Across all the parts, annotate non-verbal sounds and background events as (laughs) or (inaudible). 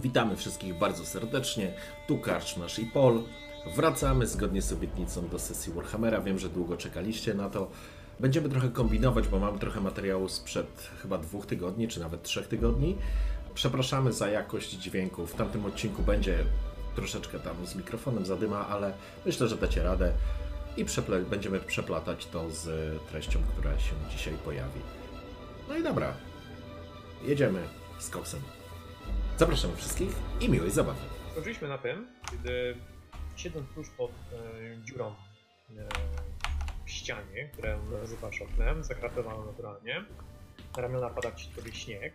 Witamy wszystkich bardzo serdecznie. Tu Karczmasz i Pol. Wracamy zgodnie z obietnicą do sesji Warhammera. Wiem, że długo czekaliście na to. Będziemy trochę kombinować, bo mamy trochę materiału sprzed chyba dwóch tygodni, czy nawet trzech tygodni. Przepraszamy za jakość dźwięku. W tamtym odcinku będzie troszeczkę tam z mikrofonem zadyma, ale myślę, że dacie radę i przeple- będziemy przeplatać to z treścią, która się dzisiaj pojawi. No i dobra, jedziemy z koksem. Zapraszam wszystkich i miłej zabawy. Skończyliśmy na tym, kiedy siedząc tuż pod e, dziurą e, w ścianie, którą nazywasz oknem, zakratowaną naturalnie, na ramiona pada ci tobie śnieg,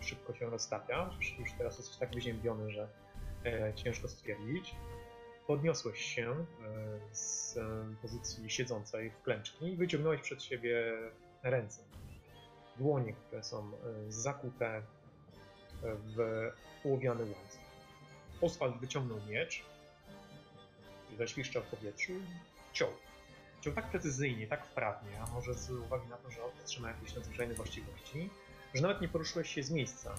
e, szybko się roztapia, już, teraz jesteś tak wyziębiony, że e, ciężko stwierdzić. Podniosłeś się e, z e, pozycji siedzącej w klęczki i wyciągnąłeś przed siebie ręce. Dłonie, które są e, zakute w ołowiany łańcuch. Oswald wyciągnął miecz zaświszczał w powietrzu i ciął. Ciął tak precyzyjnie, tak wprawnie, a może z uwagi na to, że ostrze ma jakieś nadzwyczajne właściwości, że nawet nie poruszyłeś się z miejsca.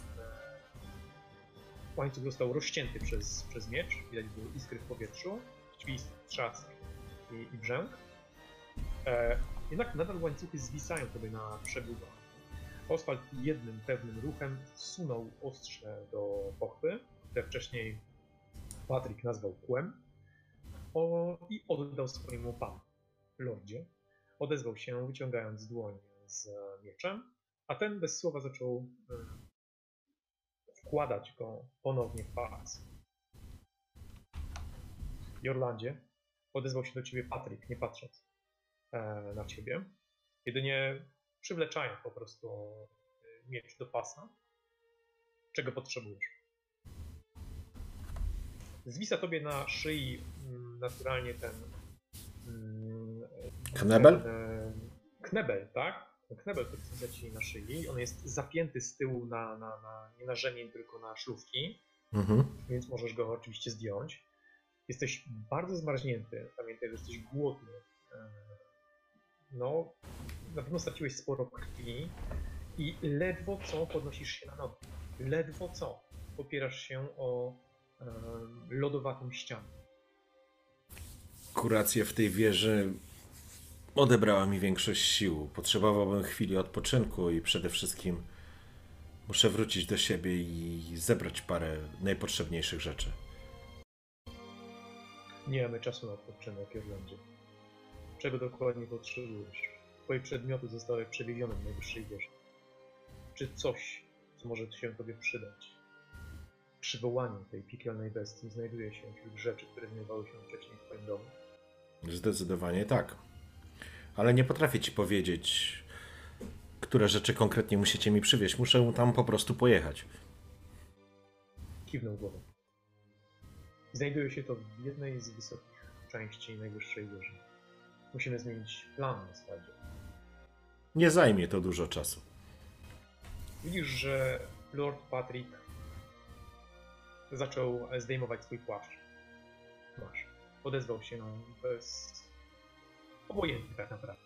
Łańcuch został rozcięty przez, przez miecz, widać było iskry w powietrzu, świst, trzask i, i brzęk. E, jednak nadal łańcuchy zwisają tobie na przebudach. Oswald jednym pewnym ruchem wsunął ostrze do pochwy, które wcześniej Patryk nazwał kłem, o, i oddał swojemu panu, lordzie. Odezwał się, wyciągając dłoń z mieczem, a ten bez słowa zaczął y, wkładać go ponownie w pas. Jorlandzie odezwał się do ciebie Patryk, nie patrząc e, na ciebie. Jedynie przywleczają po prostu y, miecz do pasa, czego potrzebujesz. Zwisa tobie na szyi mm, naturalnie ten. mm, Knebel? Ten, e, knebel, tak? Knebel, który zwisa ci na szyi. On jest zapięty z tyłu na, na, na nie na rzemień, tylko na szlówki, Mhm. więc możesz go oczywiście zdjąć. Jesteś bardzo zmarznięty. Pamiętaj, że jesteś głodny. E, No, na pewno straciłeś sporo krwi i ledwo co podnosisz się na nogi. Ledwo co opierasz się o e, lodowatą ścianę. Kuracja w tej wieży odebrała mi większość sił. Potrzebowałbym chwili odpoczynku i przede wszystkim muszę wrócić do siebie i zebrać parę najpotrzebniejszych rzeczy. Nie mamy czasu na odpoczynek, Irlandzie. Czego dokładnie potrzebujesz? Twoje przedmioty zostały przewiezione do najwyższej wieży. Czy coś, co może się tobie przydać? Przywołanie tej piekielnej bestii znajduje się wśród rzeczy, które znajdowały się wcześniej w twoim domu. Zdecydowanie tak. Ale nie potrafię ci powiedzieć, które rzeczy konkretnie musicie mi przywieźć. Muszę tam po prostu pojechać. Kiwnął głową. Znajduje się to w jednej z wysokich części najwyższej wieży. Musimy zmienić plan na stadzie. Nie zajmie to dużo czasu. Widzisz, że Lord Patrick zaczął zdejmować swój płaszcz. Masz. Odezwał się bez... obojętnie tak naprawdę.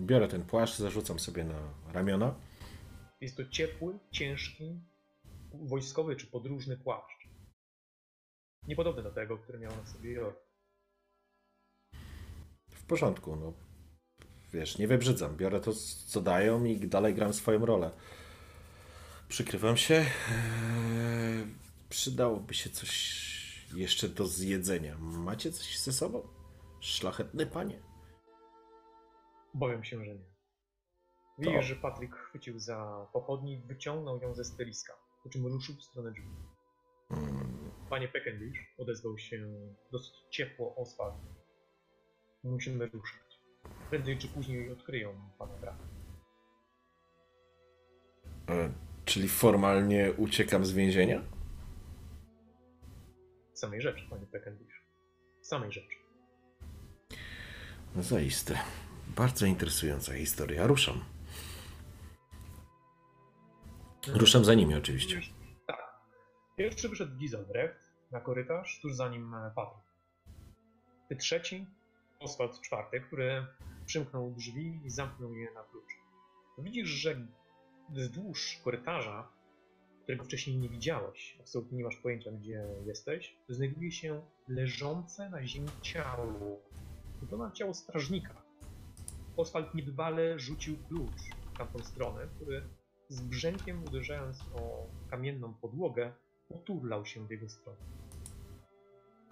Biorę ten płaszcz, zarzucam sobie na ramiona. Jest to ciepły, ciężki, wojskowy czy podróżny płaszcz. Niepodobny do tego, który miał na sobie Jork. W porządku, no. Wiesz, nie wybrzydzam. Biorę to, co dają i dalej gram swoją rolę. Przykrywam się. Eee, przydałoby się coś jeszcze do zjedzenia. Macie coś ze sobą? Szlachetny panie. Obawiam się, że nie. Widzisz, że Patryk chwycił za pochodni i wyciągnął ją ze styliska, po czym ruszył w stronę drzwi. Mm, Panie Peckendish, odezwał się dosyć ciepło Oswald. Musimy ruszać. Prędzej czy później odkryją pana brat. e, Czyli formalnie uciekam z więzienia? Samej rzeczy, panie Peckendish. Samej rzeczy. No zaiste. Bardzo interesująca historia. Ruszam. Ruszam za nimi oczywiście. Tak. Pierwszy wyszedł Giselbrecht na korytarz, tuż za nim e, Patryk. Ty trzeci, Oswald czwarty, który przymknął drzwi i zamknął je na klucz. Widzisz, że wzdłuż korytarza, którego wcześniej nie widziałeś, absolutnie nie masz pojęcia, gdzie jesteś, znajduje się leżące na ziemi ciało. Wygląda ciało strażnika. Oswald niedbale rzucił klucz w tamtą stronę, który z brzękiem uderzając o kamienną podłogę, poturlał się w jego stronę.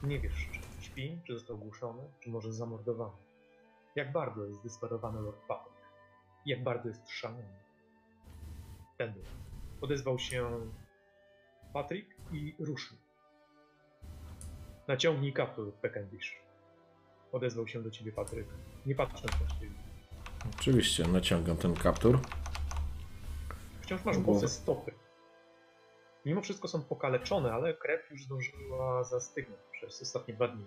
Nie wiesz, czy śpi, czy został głuszony, czy może zamordowany. Jak bardzo jest zdesperowany Lord Patrick. Jak bardzo jest szalony. Wtedy odezwał się Patrick i ruszył. Naciągnij kaptur, Peckendish. Odezwał się do ciebie Patryk, nie patrząc na ciebie. Oczywiście, naciągam ten kaptur. Wciąż masz bose stopy. Mimo wszystko są pokaleczone, ale krew już zdążyła zastygnąć przez ostatnie dwa dni.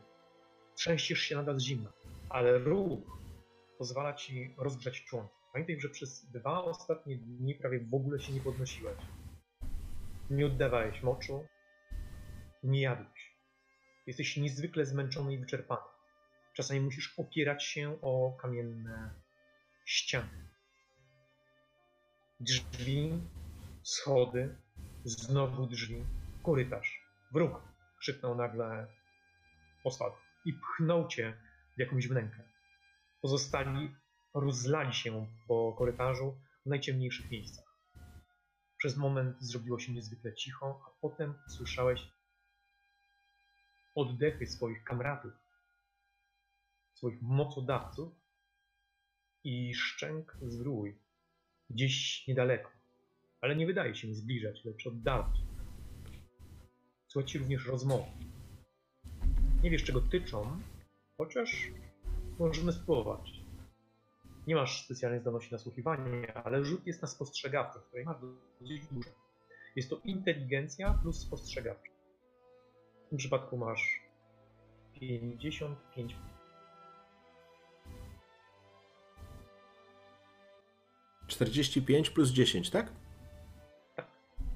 Trzęsiesz się nadal z zimna, ale ruch pozwala ci rozgrzać członki. Pamiętaj, że przez dwa ostatnie dni prawie w ogóle się nie podnosiłeś. Nie oddawałeś moczu, nie jadłeś. Jesteś niezwykle zmęczony i wyczerpany. Czasami musisz opierać się o kamienne ściany. Drzwi, schody, znowu drzwi, korytarz. Wróg! krzyknął nagle Oswald i pchnął cię w jakąś wnękę. Pozostali rozlali się po korytarzu w najciemniejszych miejscach. Przez moment zrobiło się niezwykle cicho, a potem słyszałeś oddechy swoich kamratów, swoich mocodawców i szczęk zwrój gdzieś niedaleko, ale nie wydaje się zbliżać, lecz oddalać. Słuchaj również rozmowy. Nie wiesz, czego tyczą, chociaż możemy spróbować. Nie masz specjalnej zdolności nasłuchiwania, ale rzut jest na spostrzegawczość, której masz dosyć dużo. Jest to inteligencja plus spostrzegawczość. W tym przypadku masz 55 45 plus 10, tak?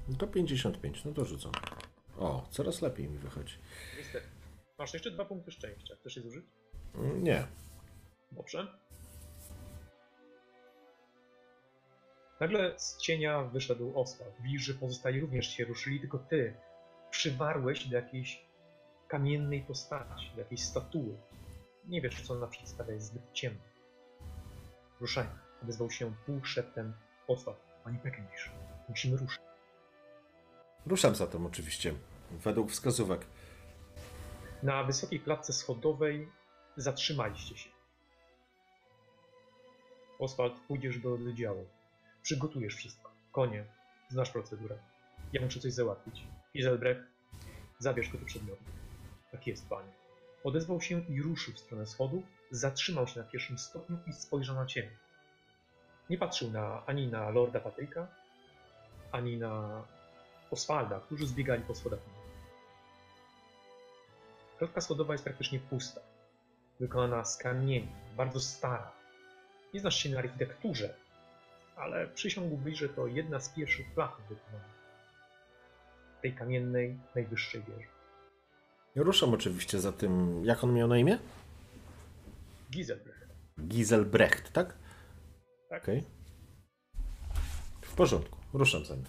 No to 55, no to rzucam. O, coraz lepiej mi wychodzi. Niestety. Masz jeszcze dwa punkty szczęścia. Chcesz je zużyć? Mm, Nie. Dobrze. Nagle z cienia wyszedł Oskar. Widzisz, że pozostali również się ruszyli, tylko ty przywarłeś do jakiejś kamiennej postaci, do jakiejś statuły. Nie wiesz, co ona przedstawia, jest zbyt ciemno. Ruszajmy. Odezwał się półszeptem Oskar. Pani Peckendish, musimy ruszyć. Ruszam za tym oczywiście, według wskazówek. Na wysokiej klatce schodowej zatrzymaliście się. Oswald, pójdziesz do oddziału. Przygotujesz wszystko. Konie, znasz procedurę. Ja muszę coś załatwić. Izelbrecht, zabierz go do przedmiotu. Tak jest, panie. Odezwał się i ruszył w stronę schodów, zatrzymał się na pierwszym stopniu i spojrzał na ciebie. Nie patrzył na, ani na Lorda Patryka, ani na Oswalda, którzy zbiegali po schodach. Klatka schodowa jest praktycznie pusta. Wykonana z kamieni, bardzo stara. Nie znasz się na architekturze, ale przysiągłbyś, że to jedna z pierwszych klat wykonanych tej kamiennej, najwyższej wieży. Ruszam oczywiście za tym, jak on miał na imię? Giselbrecht. Giselbrecht, tak? Tak? Okej. W porządku, ruszam za nim.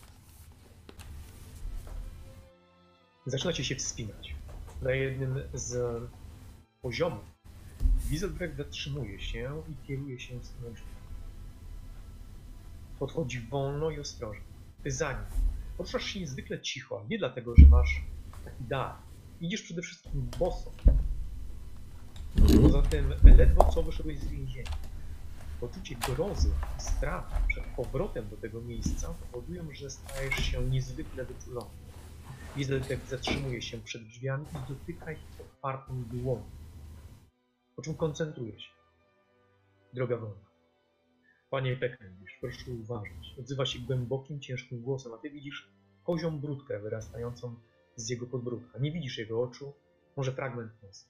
Zaczynacie się wspinać. Na jednym z poziomów Giselbrecht zatrzymuje się i kieruje się w stronę drzwi. Podchodzi wolno i ostrożnie. Ty za nim. Poruszasz się niezwykle cicho, nie dlatego, że masz taki dar. Idziesz przede wszystkim boso. Poza tym ledwo co wyszedłeś z więzienia. Poczucie grozy i strachu przed powrotem do tego miejsca powodują, że stajesz się niezwykle wyczulony. Giselbrecht zatrzymuje się przed drzwiami i dotyka ich otwartą dłonią. Po czym koncentruje się. Droga wolna. Panie Peckendish, proszę uważać. Odzywa się głębokim, ciężkim głosem, a ty widzisz kozią brudkę wyrastającą z jego podbródka. Nie widzisz jego oczu, może fragment nosa.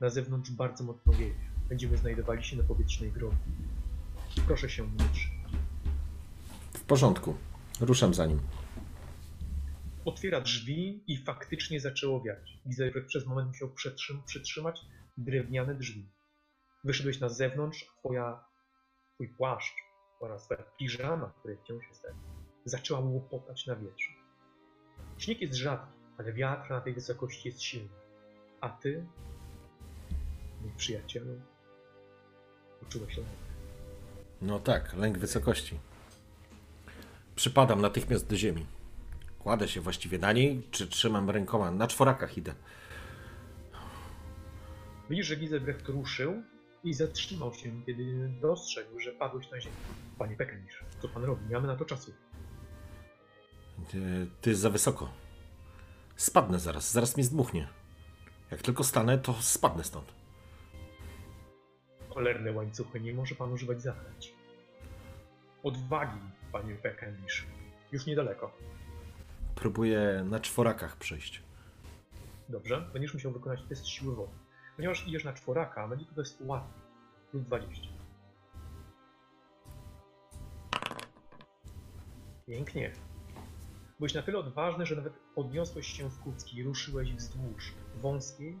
Na zewnątrz bardzo mocno wieje. Będziemy znajdowali się na powietrznej grobie. Proszę się nie trzymać. W porządku. Ruszam za nim. Otwiera drzwi i faktycznie zaczęło wiać. Gizelbrecht przez moment musiał przetrzym- przytrzymać drewniane drzwi. Wyszedłeś na zewnątrz, a twoja, twój płaszcz oraz twoja piżama, której wciąż jest zaczęła łopotać na wietrze. Śnieg jest rzadki, ale wiatr na tej wysokości jest silny. A ty, mój przyjacielu, uczułeś lęk. No tak, lęk wysokości. Przypadam natychmiast do ziemi. Kładę się właściwie na niej, czy trzymam rękoma. Na czworakach idę. Widzisz, że Gizelbrecht ruszył i zatrzymał się, kiedy dostrzegł, że padłeś na ziemię. Panie Pekenisz, co pan robi? Nie mamy na to czasu. Ty, ty za wysoko. Spadnę zaraz, zaraz mnie zdmuchnie. Jak tylko stanę, to spadnę stąd. Cholerne łańcuchy, nie może pan używać zaklęć. Odwagi, panie Pekenisz. Już niedaleko. Próbuję na czworakach przejść. Dobrze, będziesz musiał wykonać test siły woli. Ponieważ idziesz na czworaka, będzie to test łatwy. Plus 20. Pięknie. Byłeś na tyle odważny, że nawet podniosłeś się w kucki i ruszyłeś wzdłuż wąskiej,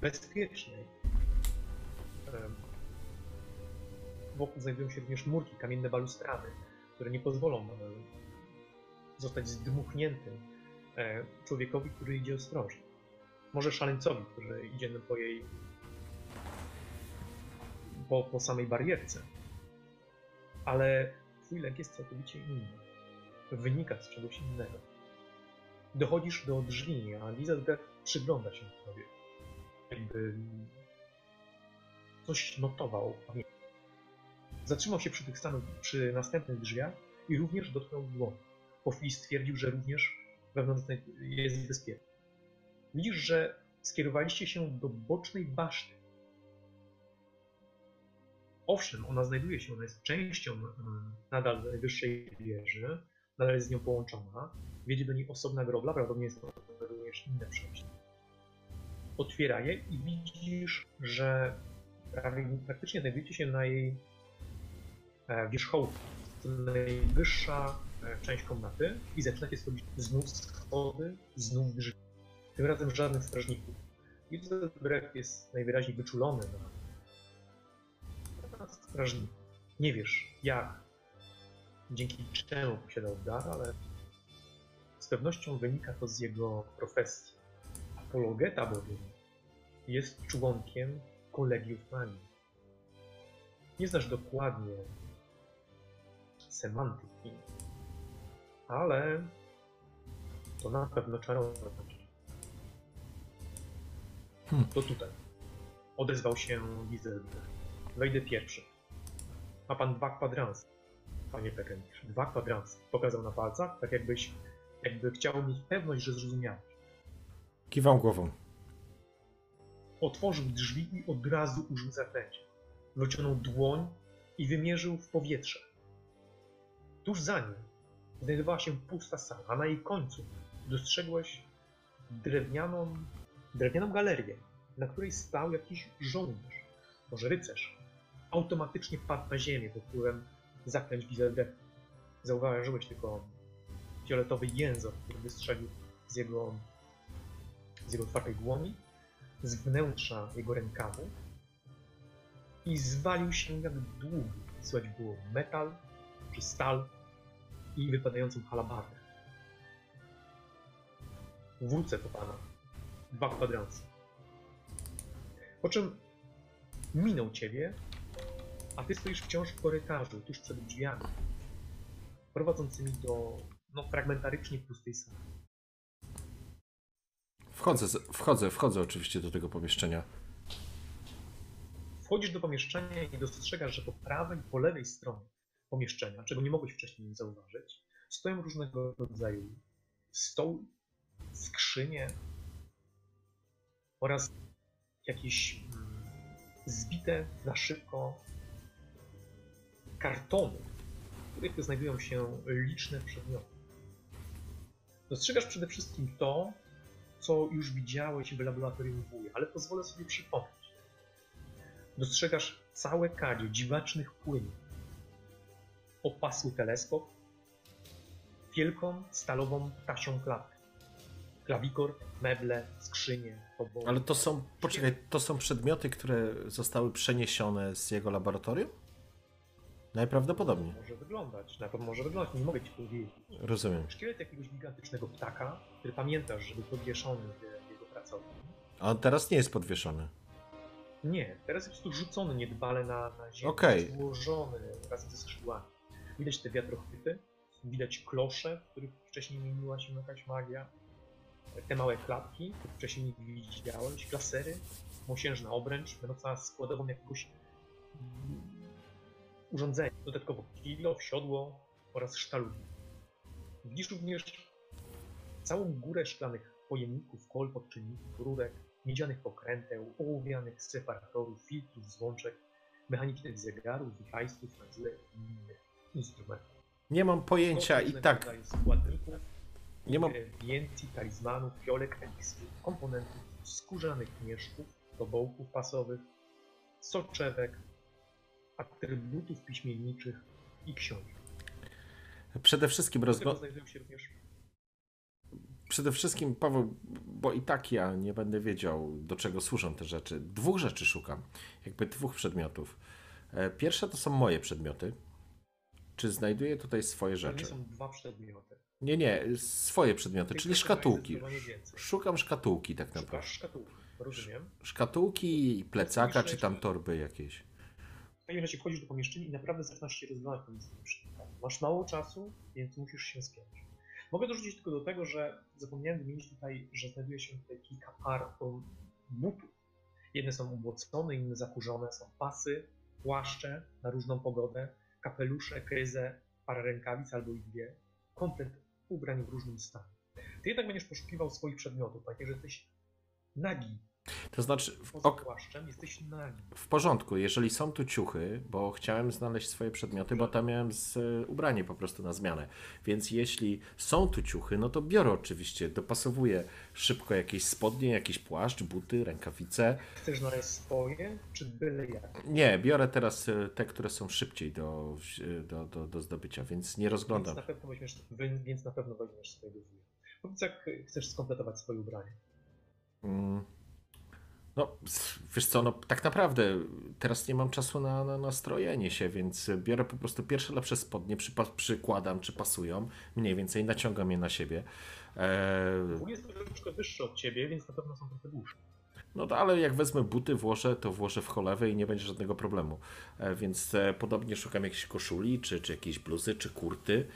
bezpiecznej. Wokół znajdują się również murki, kamienne balustrady, które nie pozwolą zostać zdmuchniętym e, człowiekowi, który idzie ostrożnie. Może szaleńcowi, który idzie po jej. po, po samej barierce. Ale twój lęk jest całkowicie inny. Wynika z czegoś innego. Dochodzisz do drzwi, a Lizelbrecht przygląda się tobie. Jakby coś notował. Zatrzymał się przy tych samych, przy następnych drzwiach i również dotknął dłoni. Chwili stwierdził, że również wewnątrz jest bezpiecznie. Widzisz, że skierowaliście się do bocznej baszty. Owszem, ona znajduje się, ona jest częścią mm, nadal najwyższej wieży, nadal jest z nią połączona. Wiedzie do niej osobna grobla, prawdopodobnie jest to również inne przejście. Otwiera je i widzisz, że prawie, praktycznie znajdujecie się na jej e, wierzchołku. To najwyższa e, część komnaty i zaczynacie schodzić znów schody, znów drzwi. Tym razem żadnych strażników. Gizelbrecht jest najwyraźniej wyczulony na, na strażników. Nie wiesz jak, dzięki czemu posiadał dar, ale z pewnością wynika to z jego profesji. Apologeta bowiem jest członkiem kolegiów magii. Nie znasz dokładnie semantyki, ale to na pewno czarować. Hmm. To tutaj. Odezwał się Gizelbrecht. Wejdę pierwszy. Ma pan dwa kwadranse, panie Pekenisz. Dwa kwadranse. Pokazał na palcach, tak jakbyś, jakby chciał mieć pewność, że zrozumiałeś. Kiwam głową. Otworzył drzwi i od razu użył zaklęcia. Wyciągnął dłoń i wymierzył w powietrze. Tuż za nim znajdowała się pusta sala, a na jej końcu dostrzegłeś drewnianą, drewnianą galerię, na której stał jakiś żołnierz, może rycerz. Automatycznie padł na ziemię pod wpływem zaklęć Gizelbrechta. Zauważyłeś tylko fioletowy język, który wystrzelił z jego, z jego otwartej dłoni, z wnętrza jego rękawu i zwalił się jak długi. Słychać było metal czy stal i wypadającą halabardę. Wrócę do pana. Dwa kwadranse. Po czym minął ciebie, a ty stoisz wciąż w korytarzu, tuż przed drzwiami, prowadzącymi do no, fragmentarycznie pustej sali. Wchodzę, wchodzę, wchodzę oczywiście do tego pomieszczenia. Wchodzisz do pomieszczenia i dostrzegasz, że po prawej i po lewej stronie pomieszczenia, czego nie mogłeś wcześniej zauważyć, stoją różnego rodzaju stoły, skrzynie oraz jakieś mm, zbite na szybko kartonu, w których znajdują się liczne przedmioty. Dostrzegasz przede wszystkim to, co już widziałeś w laboratorium wuja, ale pozwolę sobie przypomnieć. Dostrzegasz całe kadzie dziwacznych płynów, opasły teleskop, wielką stalową tasią klatkę, klawikor, meble, skrzynie, toboły. Ale to są, poczekaj, to są przedmioty, które zostały przeniesione z jego laboratorium? Najprawdopodobniej. Może wyglądać, na pewno może wyglądać, nie mogę ci powiedzieć. Rozumiem. Szkielet jakiegoś gigantycznego ptaka, który pamiętasz, że był podwieszony w jego pracowni. A on teraz nie jest podwieszony. Nie, teraz jest tu rzucony niedbale na, na ziemię, Okej. złożony razem ze skrzydłami. Widać te wiatrochwyty, widać klosze, w których wcześniej mieniła się jakaś magia, te małe klatki, których wcześniej nie widziałeś, klasery, mosiężna obręcz, będąca składową jakiegoś mm, urządzenia. Dodatkowo kilo, siodło oraz sztalugi. Widzisz również całą górę szklanych pojemników, kol, podczynników, rurek, miedzianych pokręteł, ołowianych separatorów, filtrów, złączek, mechanicznych zegarów, wichajstów, na i innych instrumentów. Nie mam pojęcia i tak. składników, Nie mam. ingrediencji, talizmanów, fiolek, eliksirów, komponentów, skórzanych mieszków, tobołków pasowych, soczewek, atrybutów piśmienniczych i książek. Przede wszystkim również Przede wszystkim, Paweł, bo i tak ja nie będę wiedział, do czego służą te rzeczy. Dwóch rzeczy szukam, jakby dwóch przedmiotów. E, Pierwsze to są moje przedmioty. Czy znajduję tutaj swoje To nie rzeczy? są dwa przedmioty. Nie, nie, swoje przedmioty, czyli szkatułki. Szukam szkatułki tak Szukasz naprawdę. szkatułki, rozumiem. Szkatułki, plecaka, czy tam torby jakieś. W takim razie wchodzisz do pomieszczenia i naprawdę zaczynasz się rozglądać pomiędzy. Masz mało czasu, więc musisz się spiąć. Mogę dorzucić tylko do tego, że zapomniałem wymienić tutaj, że znajduje się tutaj kilka par butów. Jedne są ubłocone, inne zakurzone, są pasy, płaszcze na różną pogodę, kapelusze, kryze, parę rękawic albo i dwie, komplet ubrań w różnym stanie. Ty jednak będziesz poszukiwał swoich przedmiotów, pamiętaj, że jesteś nagi. To znaczy, w, ok, w porządku, jeżeli są tu ciuchy, bo chciałem znaleźć swoje przedmioty, bo tam miałem z, e, ubranie po prostu na zmianę. Więc jeśli są tu ciuchy, no to biorę oczywiście, dopasowuję szybko jakieś spodnie, jakiś płaszcz, buty, rękawice. Chcesz znaleźć swoje, czy byle jak? Nie, biorę teraz e, te, które są szybciej do, e, do, do, do zdobycia, więc nie Więc rozglądam. na pewno weźmiesz, więc na pewno weźmiesz swojego wuja. Powiedz, jak chcesz skompletować swoje ubranie. Mm. No, wiesz co, no tak naprawdę teraz nie mam czasu na, na, na strojenie się, więc biorę po prostu pierwsze lepsze spodnie, przypa- przykładam, czy pasują, mniej więcej naciągam je na siebie. E, Wuj jest troszeczkę wyższy od ciebie, więc na pewno są trochę dłuższe. no to ale jak wezmę buty, włożę, to włożę w cholewę i nie będzie żadnego problemu. E, więc e, podobnie szukam jakiejś koszuli, czy, czy jakiejś bluzy, czy kurty,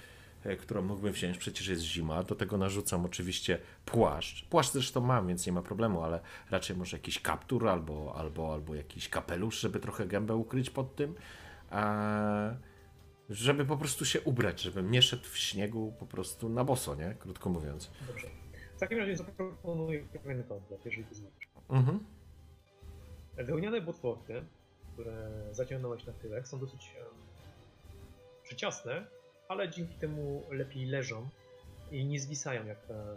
którą mógłbym wziąć, przecież jest zima. Do tego narzucam oczywiście płaszcz. Płaszcz zresztą mam, więc nie ma problemu, ale raczej może jakiś kaptur albo, albo, albo jakiś kapelusz, żeby trochę gębę ukryć pod tym. A żeby po prostu się ubrać, żebym nie szedł w śniegu po prostu na boso, nie? Krótko mówiąc. Dobrze. W takim razie zaproponuję pewien komplet, jeżeli pozwolisz. Mhm. Wełniane butforty, które zaciągnąłeś na tyłek, są dosyć em, przyciasne, ale dzięki temu lepiej leżą i nie zwisają jak te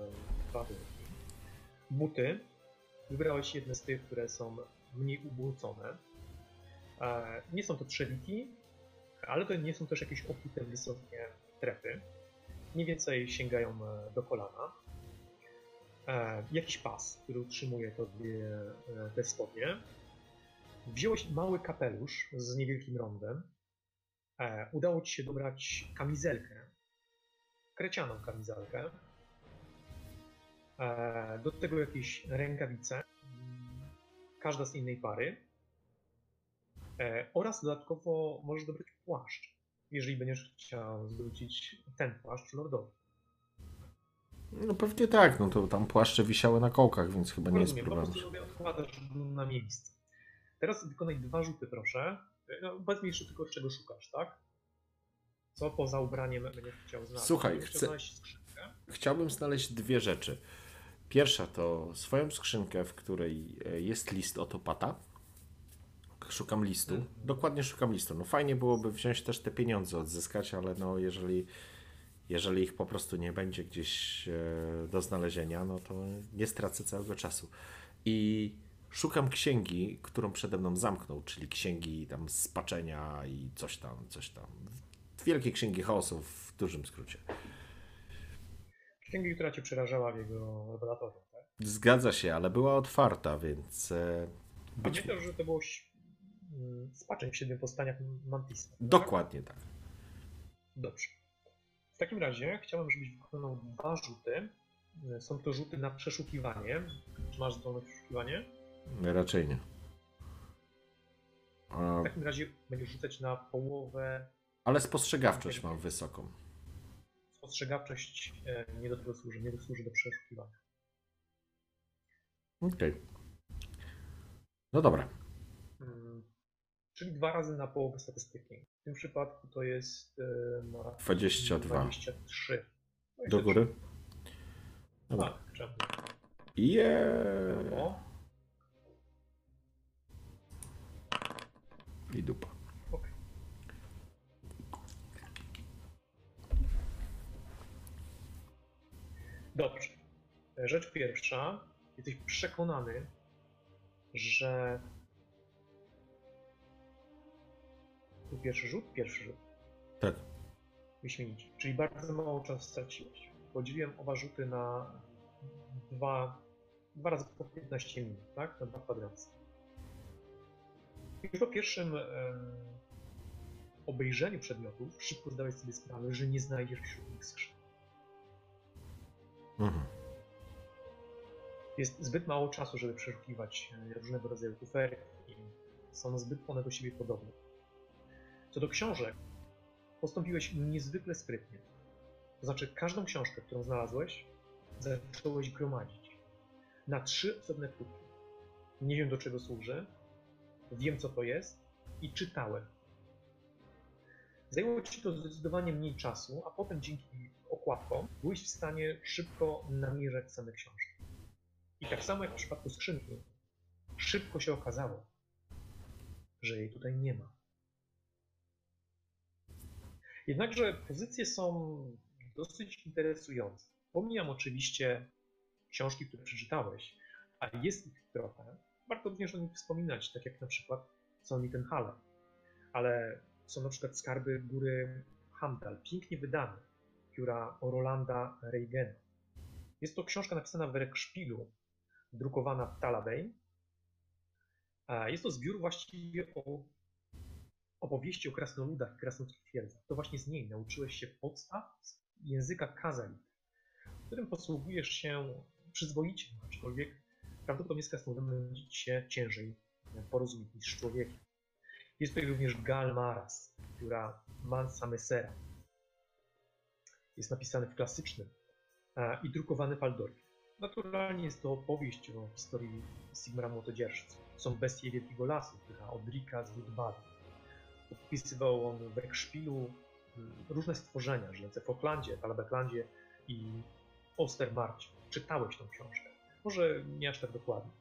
wadunki. Buty. Wybrałeś jedne z tych, które są mniej ubłocone. E, Nie są to trzewiki, ale to nie są też jakieś obfite wysokie trepy. Mniej więcej sięgają e, do kolana. E, Jakiś pas, który utrzymuje tobie te spodnie. Wziąłeś mały kapelusz z niewielkim rondem. E, Udało ci się dobrać kamizelkę, krecianą kamizelkę. E, Do tego jakieś rękawice, każda z innej pary. E, Oraz dodatkowo możesz dobrać płaszcz, jeżeli będziesz chciał zwrócić ten płaszcz lordowi. No pewnie tak, no to tam płaszcze wisiały na kołkach, więc chyba nie jest Rozumiem, po prostu sobie odkładasz na miejsce. Teraz wykonaj dwa rzuty, proszę. No, powiedz mi jeszcze tylko, czego szukasz, tak? Co poza ubraniem będziesz chciał znaleźć? Słuchaj, chcę-. Chciałbym znaleźć dwie rzeczy. Pierwsza to swoją skrzynkę, w której e, jest list otopata, szukam listu. Mhm. Dokładnie szukam listu. No fajnie byłoby wziąć też te pieniądze, odzyskać, ale no jeżeli, jeżeli ich po prostu nie będzie gdzieś e, do znalezienia, no to nie stracę całego czasu. I szukam księgi, którą przede mną zamknął, czyli księgi tam spaczenia i coś tam, coś tam. Wielkie księgi chaosu w dużym skrócie. Księgi, która cię przerażała w jego laboratorium, tak? Zgadza się, ale była otwarta, więc e, być Pamiętasz, że to było mm, spaczeń w siedmiu powstaniach Mantisa. tak? Dokładnie tak. Dobrze. W takim razie chciałbym, żebyś wykonał dwa rzuty. Są to rzuty na przeszukiwanie. Czy masz zdolność przeszukiwanie? Raczej nie. A, W takim razie będziesz rzucać na połowę. ale spostrzegawczość mam wysoką. Spostrzegawczość e, nie do tego służy, nie służy do przeszukiwania. Okej. No dobra. Mm, Czyli dwa razy na połowę statystyki. W tym przypadku to jest e, na 22. 23. Do góry? Dobra. Tak, czemu? Yeah. I dupa. Dobrze. Rzecz pierwsza. Jesteś przekonany, że. Pierwszy rzut? Pierwszy rzut. Tak. Wyśmienicie. Czyli bardzo mało czasu straciłeś. Podzieliłem oba rzuty na dwa, dwa razy po 15 minut, tak? Na dwa kwadranty. Już po pierwszym obejrzeniu przedmiotów szybko zdałeś sobie sprawę, że nie znajdziesz wśród nich skrzyni. Mhm. Jest zbyt mało czasu, żeby przeszukiwać e, różnego rodzaju kuferki i są zbyt one do siebie podobne. Co do książek, postąpiłeś niezwykle sprytnie. To znaczy, każdą książkę, którą znalazłeś, zacząłeś gromadzić na trzy osobne kupy. Nie wiem, do czego służy, wiem, co to jest i czytałem. Zajęło ci to zdecydowanie mniej czasu, a potem dzięki okładkom byłeś w stanie szybko namierzać same książki. I tak samo jak w przypadku skrzynki, szybko się okazało, że jej tutaj nie ma. Jednakże pozycje są dosyć interesujące. Pomijam oczywiście książki, które przeczytałeś, a jest ich trochę. Warto również o nich wspominać, tak jak na przykład są Nitenhale. Ale są na przykład skarby góry Hamdal, pięknie wydane, pióra Rolanda Reigena. Jest to książka napisana w Rekszpilu, drukowana w Talabane. A Jest to zbiór właściwie o opowieści o krasnoludach i krasnoludzkich twierdzach. To właśnie z niej nauczyłeś się podstaw języka Kazalit, którym posługujesz się przyzwoicie, aczkolwiek prawdopodobnie z krasnoludem będzie się ciężej porozumieć niż z człowiekiem. Jest tutaj również Gal Maras, która Mansa Messera. Jest napisany w klasycznym e, i drukowany w Aldorfie. Naturalnie jest to opowieść o historii Sigmara Młotodzierżcy. Są bestie Wielkiego Lasu, która Odrika z Woodbady. Opisywał on w Ekszpilu różne stworzenia żyjące w Oklandzie, Talabeklandzie i Ostermarcie. Czytałeś tą książkę. Może nie aż tak dokładnie.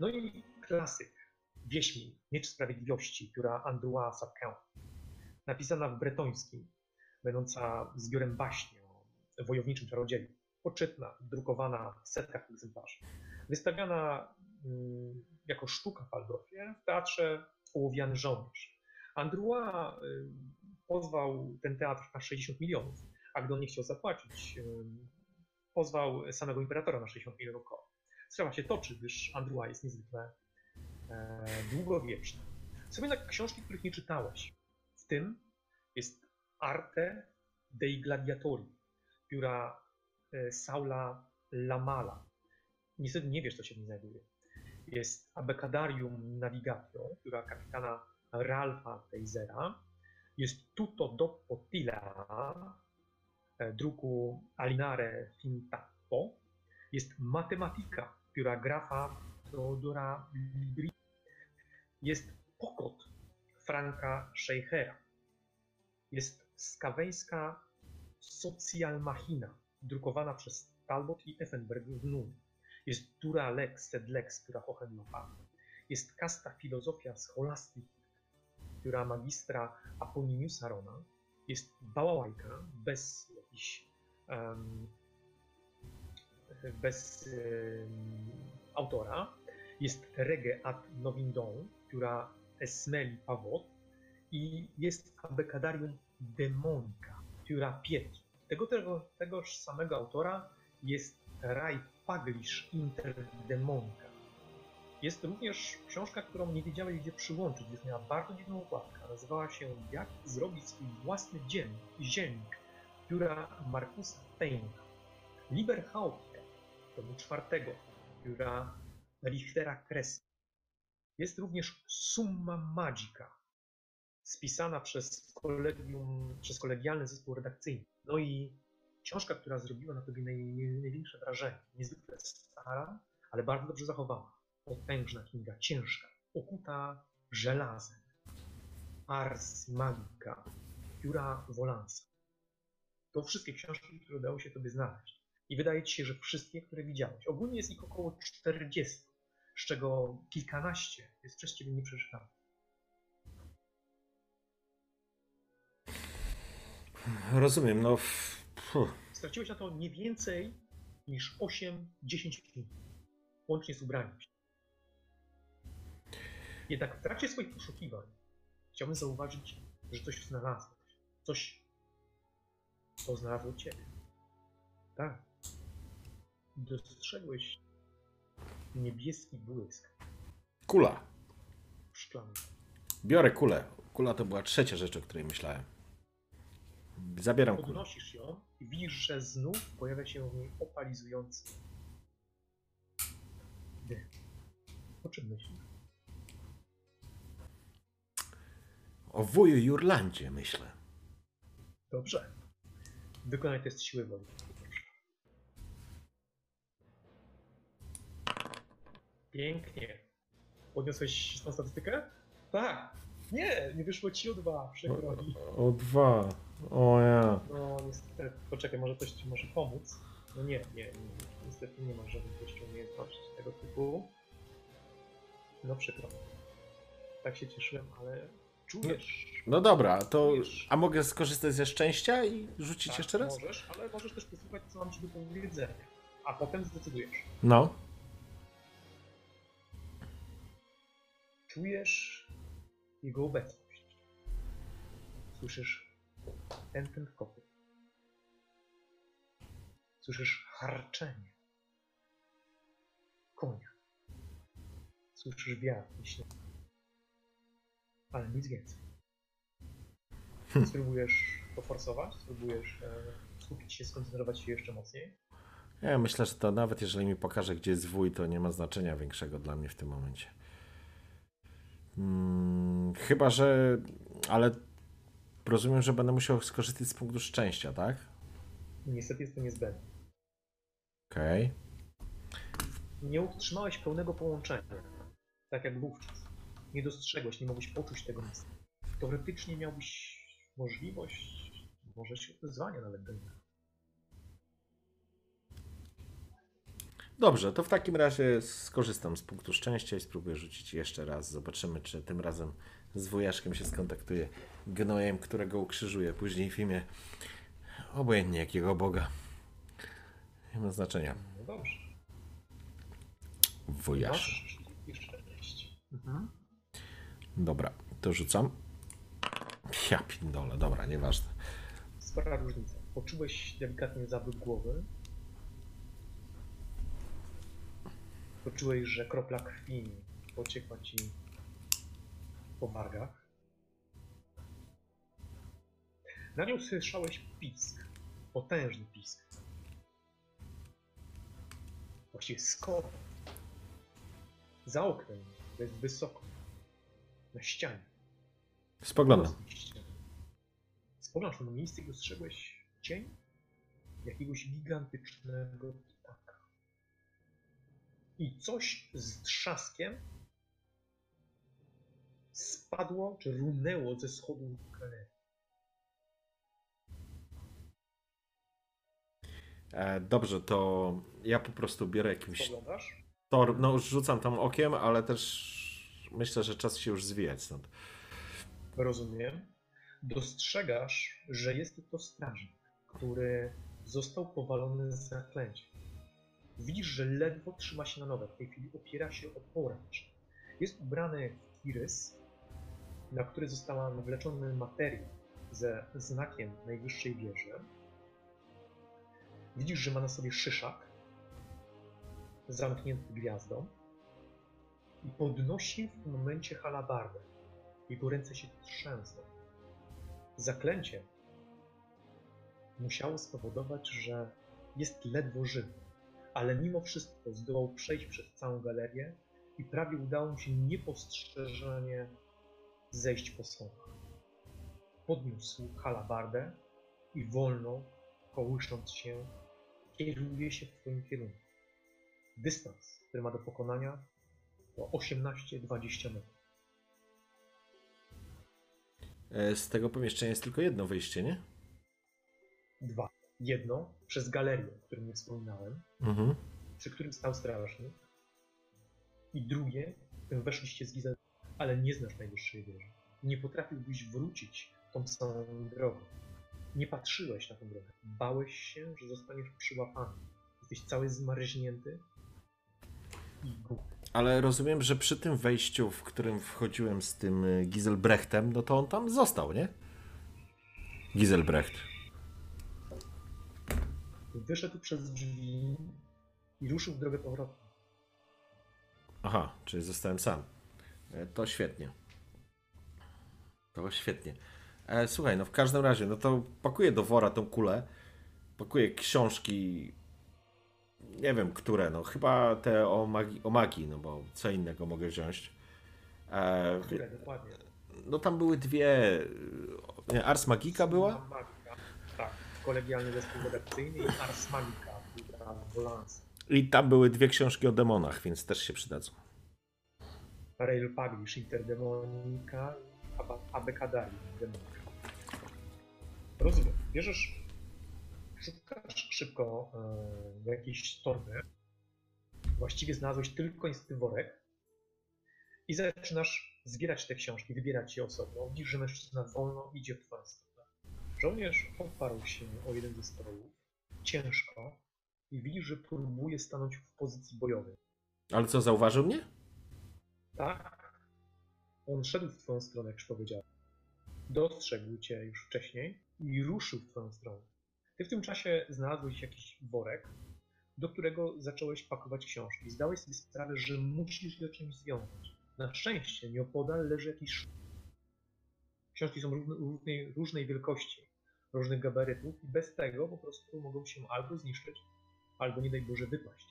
No i klasyk, Wieśmin, Miecz Sprawiedliwości, pióra Androa Sapquin. Napisana w bretońskim, będąca zbiorem baśni o wojowniczym czarodzieju. Poczytna, drukowana w setkach egzemplarzy. Wystawiana mm, jako sztuka w Aldorfie w teatrze Ołowiany Żołnierz. Andrua y, pozwał ten teatr na 60 milionów, a gdy on nie chciał zapłacić, y, pozwał samego imperatora na 60 milionów koła. Sprawa się toczy, gdyż Andrua jest niezwykle e, długowieczny. Są jednak książki, których nie czytałeś. W tym jest Arte dei Gladiatori, pióra e, Saula Lamala. Niestety nie wiesz, co się w nim znajduje. Jest Abecadarium Navigatio, pióra kapitana Ralfa Teisera. Jest Tutto dopo Tila, e, druku Alinare Fintappo. Jest Matematika, pióra grafa Teodora Libri. Jest Pokot Franka Scheichera. Jest skaweńska Social Machina, drukowana przez Talbot i Effenberg w Nun. Jest Dura Lex, sed Lex, która Hohenlofa. jest kasta filozofia scholastyki, która magistra Aponiniusa Rona jest bałałajka bez jakichś em, bez autora. Jest Rege ad Novindon, która Esmeli Pavot i jest Abecadarium Demonica, która Pietri. Tego, tego, tegoż samego autora jest Raj Paglish Inter Demonica. Jest również książka, którą nie wiedziałem gdzie przyłączyć, gdyż miała bardzo dziwną okładkę. Nazywała się Jak zrobić swój własny dziennik, zielnik, która Markusa Payne'a. Liber Haupt, tomu czwartego, która Richtera Kresa. Jest również Summa Magica, spisana przez, kolegium, przez kolegialny zespół redakcyjny. No i książka, która zrobiła na tobie naj, największe wrażenie. Niezwykle stara, ale bardzo dobrze zachowana. Potężna księga, ciężka, okuta żelazem. Ars Magica, Pióra Wolansa. To wszystkie książki, które udało się tobie znaleźć. I wydaje ci się, że wszystkie, które widziałeś. Ogólnie jest ich około 40, z czego kilkanaście jest przez ciebie nieprzeczytane. Rozumiem, no. Puh. Straciłeś na to nie więcej niż 8-10 minut, łącznie z ubraniem się. Jednak w trakcie swoich poszukiwań chciałbym zauważyć, że coś znalazłeś. Coś, co znalazło ciebie. Tak. Dostrzegłeś niebieski błysk Kula. w szklance. Biorę kulę. Kula to była trzecia rzecz, o której myślałem. Zabieram kulę. Podnosisz ją i widzisz, że znów pojawia się w niej opalizujący dym. O czym myślisz? O wuju Jurlandzie myślę. Dobrze. Wykonaj test siły woli. Pięknie. Podniosłeś tą statystykę? Tak. Nie, nie wyszło ci o dwa, przykro mi. O dwa. O ja. No niestety, poczekaj, może coś ci może pomóc. No nie, nie, nie niestety nie masz żadnych jeszcze umiejętności tego typu. No przykro. Tak się cieszyłem, ale czujesz. No dobra, to. Czujesz. A mogę skorzystać ze szczęścia i rzucić Tak, jeszcze raz? Możesz, ale możesz też posłuchać, co mam ci do powiedzenia. A potem zdecydujesz. No. Czujesz jego obecność. Słyszysz ten, ten kopyt. Słyszysz harczenie konia. Słyszysz wiatr śnieg. Ale nic więcej. Spróbujesz poforsować? Spróbujesz e, skupić się, skoncentrować się jeszcze mocniej? Ja myślę, że to nawet jeżeli mi pokaże, gdzie jest wuj, to nie ma znaczenia większego dla mnie w tym momencie. Hmm, chyba, że. Ale rozumiem, że będę musiał skorzystać z punktu szczęścia, tak? Niestety jest to niezbędne. Okej. Nie utrzymałeś pełnego połączenia, tak jak wówczas. Nie dostrzegłeś, nie mogłeś poczuć tego miejsca. Teoretycznie miałbyś możliwość, może się wyzwania nawet do niego. Dobrze, to w takim razie skorzystam z punktu szczęścia i spróbuję rzucić jeszcze raz. Zobaczymy, czy tym razem z wujaszkiem się skontaktuję. Gnojem, którego ukrzyżuję później w imię obojętnie jakiego Boga. Nie ma znaczenia. No dobrze. Wujasz. Mhm. Dobra, to rzucam. Ja pindole, dobra, nieważne. Spora różnica. Poczułeś delikatnie zawrót głowy. Poczułeś, że kropla krwi pociekła ci po wargach. Na nią słyszałeś pisk. Potężny pisk. Właściwie skok. Za oknem, to jest wysoko. Na ścianie. Spoglądam. Spoglądasz na miejsce i dostrzegłeś cień jakiegoś gigantycznego. I coś z trzaskiem spadło, czy runęło ze schodu galerii. E, dobrze, to ja po prostu biorę jakimś Spoglądasz? tor, no rzucam tam okiem, ale też myślę, że czas się już zwijać stąd. Rozumiem. Dostrzegasz, że jest to strażnik, który został powalony z zaklęciem. Widzisz, że ledwo trzyma się na nogach. W tej chwili opiera się o poręcz. Jest ubrany w irys, na który została nawleczony materiał ze znakiem najwyższej wieży. Widzisz, że ma na sobie szyszak zamknięty gwiazdą i podnosi w tym momencie halabardę. Jego ręce się trzęsą. Zaklęcie musiało spowodować, że jest ledwo żywy, ale mimo wszystko zdołał przejść przez całą galerię i prawie udało mu się niepostrzeżenie zejść po schodach. Podniósł halabardę i wolno, kołysząc się, kieruje się w twoim kierunku. Dystans, który ma do pokonania, to 18-20 metrów. E, Z tego pomieszczenia jest tylko jedno wyjście, nie? Dwa. Jedno przez galerię, o którym nie wspominałem, Mhm. przy którym stał strażnik. I drugie, którym weszliście z Gizel, ale nie znasz najwyższej wieży. Nie potrafiłbyś wrócić tą samą drogą. Nie patrzyłeś na tę drogę. Bałeś się, że zostaniesz przyłapany. Jesteś cały zmarznięty i głupi. Ale rozumiem, że przy tym wejściu, w którym wchodziłem z tym y, Giselbrechtem, no to on tam został, nie? Giselbrecht. Wyszedł przez drzwi i ruszył w drogę powrotną. Aha, czyli zostałem sam. E, To świetnie. To świetnie. E, słuchaj, no w każdym razie, no to pakuję do wora tą kulę, pakuję książki, nie wiem które, no chyba te o magii, o magii no bo co innego mogę wziąć. E, Które dokładnie? no tam były dwie, nie, Ars Magica była? Kolegialny zespół redakcyjny i Ars Magica, Volans. I tam były dwie książki o demonach, więc też się przydadzą. Rail Paglish, Interdemonika i Aba- Abecadari, Demonika. Rozumiem. Bierzesz, szukasz szybko e, jakiejś torby. Właściwie znalazłeś tylko niestety worek i zaczynasz zbierać te książki, wybierać je osobno. Widzisz, że mężczyzna wolno idzie w twoją stronę. Żołnierz oparł się o jeden ze stołów, ciężko i widzisz, że próbuje stanąć w pozycji bojowej. Ale co, zauważył mnie? Tak. On szedł w twoją stronę, jak już powiedziałem. Dostrzegł cię już wcześniej i ruszył w twoją stronę. Ty w tym czasie znalazłeś jakiś worek, do którego zacząłeś pakować książki. Zdałeś sobie sprawę, że musisz je czymś związać. Na szczęście nieopodal leży jakiś Książki są różne- różnej, różnej wielkości, różnych gabarytów i bez tego po prostu mogą się albo zniszczyć, albo nie daj Boże wypaść.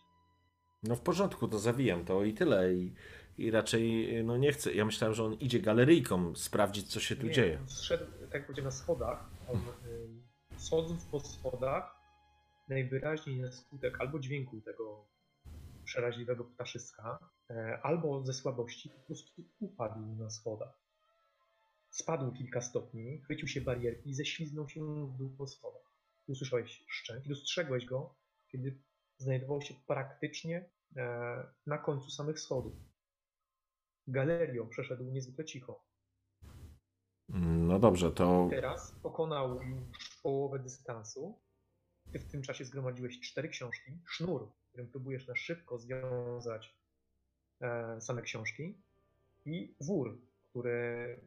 No w porządku, to zawijam to i tyle. I, i raczej no nie chcę. Ja myślałem, że on idzie galeryjką sprawdzić, co się tu Nie, dzieje. on Zszedł, tak jak powiedziałem, na schodach. On, ym, schodząc po schodach, najwyraźniej na skutek albo dźwięku tego przeraźliwego ptaszyska, e, albo ze słabości, po prostu upadł na schodach. Spadł kilka stopni, chwycił się barierki i ześliznął się w dół po schodach. Usłyszałeś szczęk i dostrzegłeś go, kiedy znajdował się praktycznie e, na końcu samych schodów. Galerią przeszedł niezwykle cicho. No dobrze, to Teraz pokonał już połowę dystansu. Ty w tym czasie zgromadziłeś cztery książki, sznur, którym próbujesz na szybko związać e, same książki i wór, który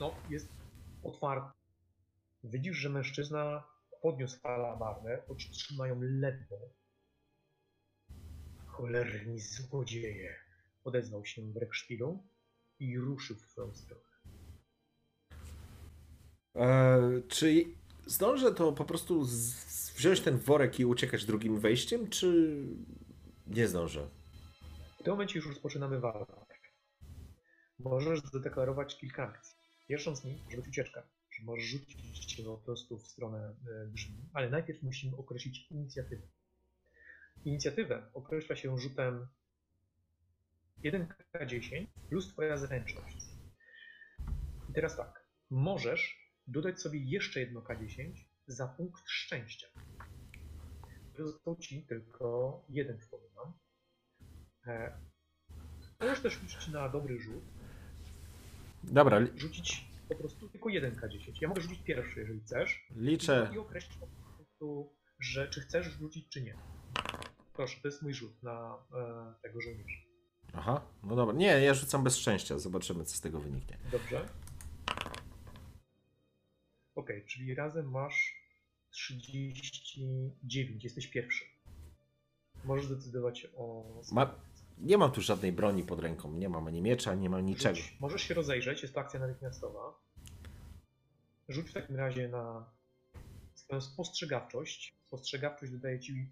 no, jest otwarty. Widzisz, że mężczyzna podniósł halabardę, choć trzymają ledwo. Cholerni złodzieje! Odezwał się w Rekszpilu i ruszył w twoją stronę. E, czy zdążę to po prostu wziąć ten worek i uciekać drugim wejściem, czy nie zdążę? W tym momencie już rozpoczynamy walkę. Możesz zadeklarować kilka akcji. Pierwszą z nich może być ucieczka, że możesz rzucić się po prostu w stronę e, drzwi, ale najpierw musimy określić inicjatywę. Inicjatywę określa się rzutem 1K10 plus Twoja zręczność. I teraz tak, możesz dodać sobie jeszcze jedno K10 za punkt szczęścia. Został Ci tylko jeden przypominam. E, Możesz też liczyć na dobry rzut, Dobra, rzucić po prostu tylko 1K10. Ja mogę rzucić pierwszy, jeżeli chcesz. liczę. I określić po prostu, że czy chcesz rzucić, czy nie. Proszę, to jest mój rzut na e, tego żołnierza. Aha, no dobra. Nie, ja rzucam bez szczęścia. Zobaczymy, co z tego wyniknie. Dobrze. Ok, czyli razem masz 39. Jesteś pierwszy. Możesz decydować o. Ma... Nie mam tu żadnej broni pod ręką. Nie mam ani miecza, nie mam niczego. Rzuć. Możesz się rozejrzeć, jest to akcja natychmiastowa. Rzuć w takim razie na swoją spostrzegawczość. Spostrzegawczość dodaje ci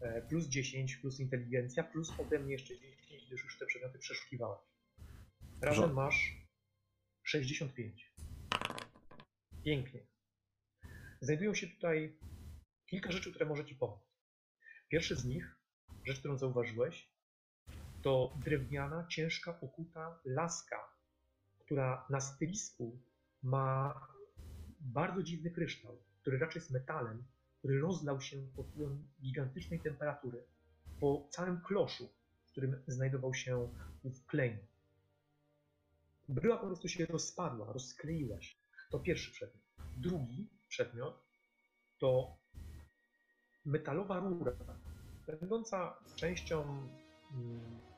e, plus 10, plus inteligencja, plus ode mnie jeszcze 10, gdyż już te przedmioty przeszukiwałeś. Razem Porządku. masz 65. Pięknie. Znajdują się tutaj kilka rzeczy, które może ci pomóc. Pierwszy z nich, rzecz, którą zauważyłeś, to drewniana, ciężka, okuta laska, która na stylisku ma bardzo dziwny kryształ, który raczej jest metalem, który rozlał się pod wpływem gigantycznej temperatury po całym kloszu, w którym znajdował się ów klejn. Bryła po prostu się rozpadła, rozkleiła się. To pierwszy przedmiot. Drugi przedmiot to metalowa rura, będąca częścią mm,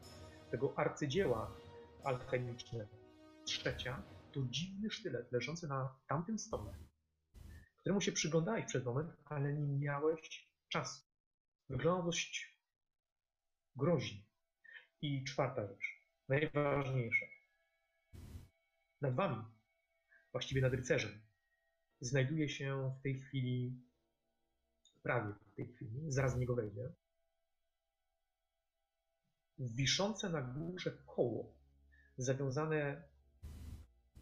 tego arcydzieła alchemicznego. Trzecia to dziwny sztylet leżący na tamtym stole, któremu się przyglądałeś przez moment, ale nie miałeś czasu. Wyglądał dość groźnie. I czwarta rzecz, najważniejsza. Nad wami, właściwie nad rycerzem, znajduje się w tej chwili, prawie w tej chwili, zaraz w niego wejdzie, wiszące na górze koło, zawiązane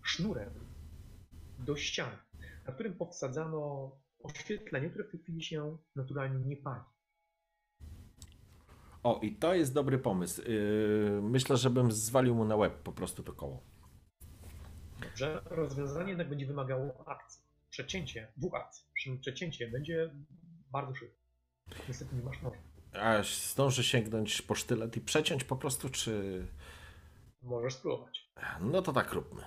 sznurem do ściany, na którym powsadzano oświetlenie, które w tej chwili się naturalnie nie pali. O, i to jest dobry pomysł. Yy, myślę, żebym zwalił mu na łeb po prostu to koło. Dobrze, rozwiązanie jednak będzie wymagało akcji. Przecięcie, dwóch akcji. Przecięcie będzie bardzo szybko. Niestety nie masz noża. A zdążę sięgnąć po sztylet i przeciąć po prostu, czy... Możesz spróbować. No to tak róbmy.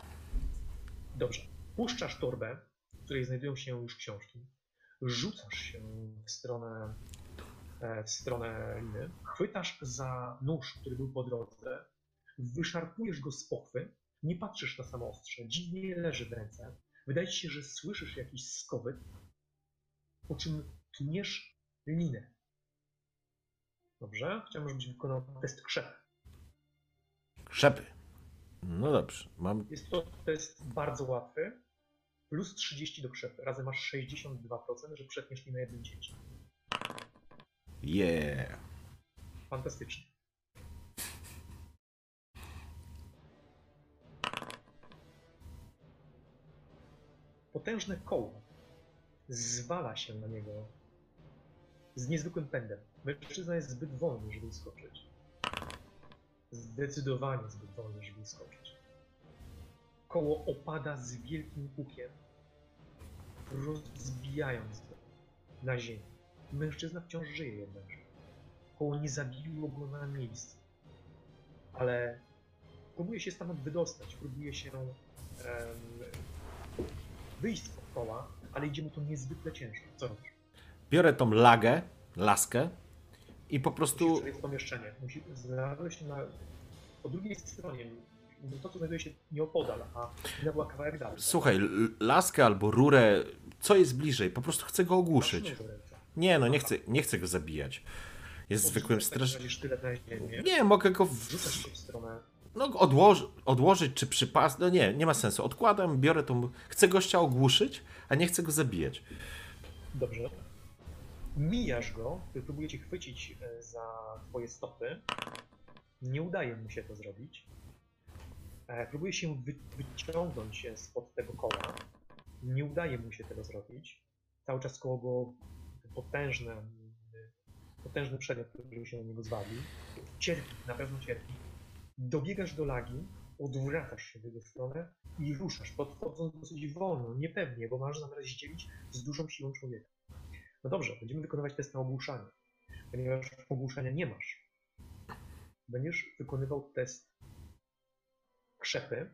Dobrze. Puszczasz torbę, w której znajdują się już książki. Rzucasz się w stronę, e, w stronę liny. Chwytasz za nóż, który był po drodze. Wyszarpujesz go z pochwy. Nie patrzysz na samo ostrze. Dziwnie leży w ręce. Wydaje ci się, że słyszysz jakiś skowyt. Po czym tniesz linę. Dobrze? Chciałbym, żebyś wykonał test krzep. Krzepy. No dobrze, mam... Jest to test bardzo łatwy. Plus 30 do krzepy. Razem masz 62%, że przetniesz linę jednym cięciem. Yeah. Fantastycznie. Potężne koło zwala się na niego z niezwykłym pędem. Mężczyzna jest zbyt wolny, żeby skoczyć. Zdecydowanie zbyt wolny, żeby skoczyć. Koło opada z wielkim hukiem, rozbijając go na ziemię. Mężczyzna wciąż żyje jednakże. Koło nie zabiło go na miejscu. Ale próbuje się stamtąd wydostać, próbuje się em, wyjść z koła, ale idzie mu to niezwykle ciężko. Co robisz? Biorę tą lagę, laskę i po Musisz prostu... przebiec pomieszczenie. Musi znaleźć się na... po drugiej stronie. To, co znajduje się nieopodal, a inna była kawałek dalej. Słuchaj, laskę albo rurę, co jest bliżej, po prostu chcę go ogłuszyć. Nie, no nie chcę, nie chcę go zabijać. Jest zwykłym Odrzucasz w takim straż... razie sztylet na ziemię. Nie, mogę go w... w stronę no, odłoży, odłożyć czy przypas. No nie, nie ma sensu. Odkładam, biorę tą. Chcę gościa ogłuszyć, a nie chcę go zabijać. Dobrze. Mijasz go, próbuje cię chwycić e, za twoje stopy. Nie udaje mu się to zrobić. E, Próbuje się wy, wyciągnąć spod tego koła. Nie udaje mu się tego zrobić. Cały czas koło go potężne, mm, potężny przedmiot, który się na niego zwalił. Cierpi, na pewno cierpi. Dobiegasz do lagi, odwracasz się w jego stronę i ruszasz, podchodząc dosyć wolno, niepewnie, bo masz zamiar zdzielić z dużą siłą człowieka. No dobrze, będziemy wykonywać test na ogłuszanie. Ponieważ ogłuszania nie masz, będziesz wykonywał test krzepy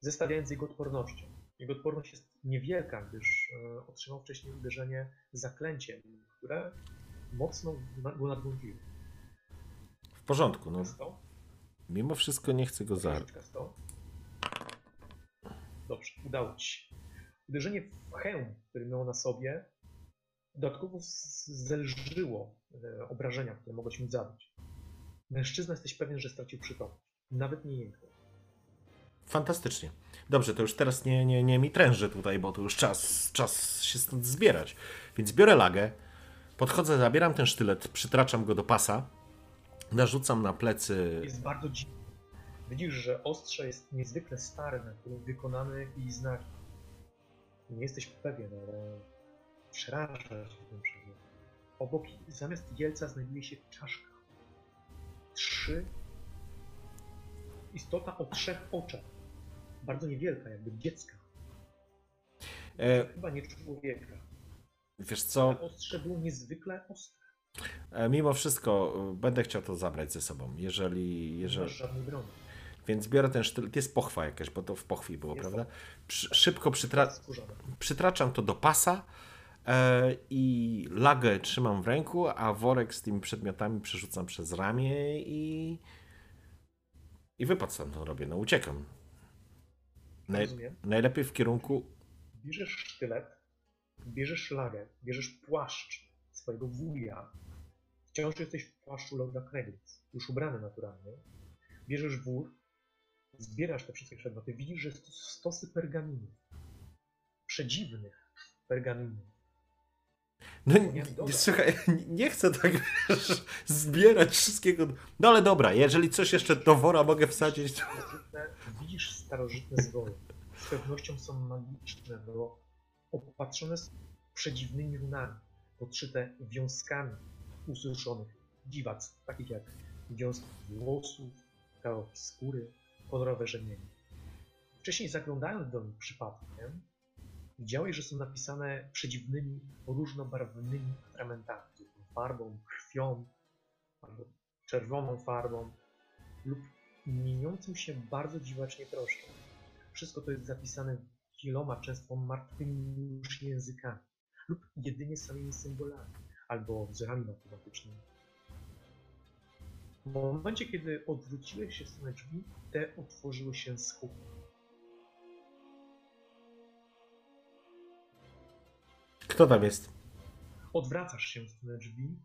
zestawiając z jego odpornością. Jego odporność jest niewielka, gdyż e, otrzymał wcześniej uderzenie zaklęciem, które mocno go nadwątliło. W porządku, no. Sto? Mimo wszystko nie chcę go za... Troszeczkę sto. Dobrze, udało ci się. Uderzenie w hełm, który miał na sobie, dodatkowo zelżyło e, obrażenia, które mogłeś mu zadać. Mężczyzna jesteś pewien, że stracił przytomność. Nawet nie jęknął. Fantastycznie. Dobrze, to już teraz nie, nie, nie mi tręży tutaj, bo to już czas, czas się stąd zbierać. Więc biorę lagę, podchodzę, zabieram ten sztylet, przytraczam go do pasa, narzucam na plecy. Jest bardzo dziwny. Widzisz, że ostrze jest niezwykle stare, na którym wykonany jakieś znaki. Nie jesteś pewien, ale przeraża cię ten przedmiot. Obok, zamiast jelca znajduje się czaszka. Trzy... Istota o trzech oczach. Bardzo niewielka, jakby dziecka. E, Chyba nie człowieka. wiesz co, ostrze było niezwykle ostre. e, mimo wszystko będę chciał to zabrać ze sobą, jeżeli... Nie jeżeli... masz żadnej broni. Więc biorę ten sztylet, jest pochwa jakaś, bo to w pochwie było, Jest prawda? Przy, szybko przytra... Przytraczam to do pasa e, i lagę trzymam w ręku, a worek z tymi przedmiotami przerzucam przez ramię i i wypad stamtąd robię, no uciekam. Naj, Rozumiem. najlepiej w kierunku bierzesz sztylet, bierzesz szlagę, bierzesz płaszcz swojego wuja. Wciąż jesteś w płaszczu Lorda Kreglitz, już ubrany naturalnie. Bierzesz wór, zbierasz te wszystkie przedmioty, widzisz, że to stosy pergaminów. Przedziwnych pergaminów. No Nie, słuchaj, nie chcę tak wiesz, zbierać wszystkiego. No ale dobra, jeżeli coś jeszcze do wora mogę wsadzić, to... Widzisz starożytne zwoje. Z pewnością są magiczne, bo opatrzone są przedziwnymi runami, podszyte wiązkami ususzonych dziwactw, takich jak wiązki włosów, kawałki skóry, kolorowe rzemienie. Wcześniej zaglądając do nich przypadkiem, widziałeś, że są napisane przedziwnymi, różnobarwnymi atramentami, farbą, krwią, albo czerwoną farbą, lub mieniącym się bardzo dziwacznie troszczą. Wszystko to jest zapisane wieloma, często martwymi już językami lub jedynie samymi symbolami albo wzorami matematycznymi. W momencie, kiedy odwróciłeś się w stronę drzwi, te otworzyły się z. Kto tam jest? Odwracasz się w stronę drzwi,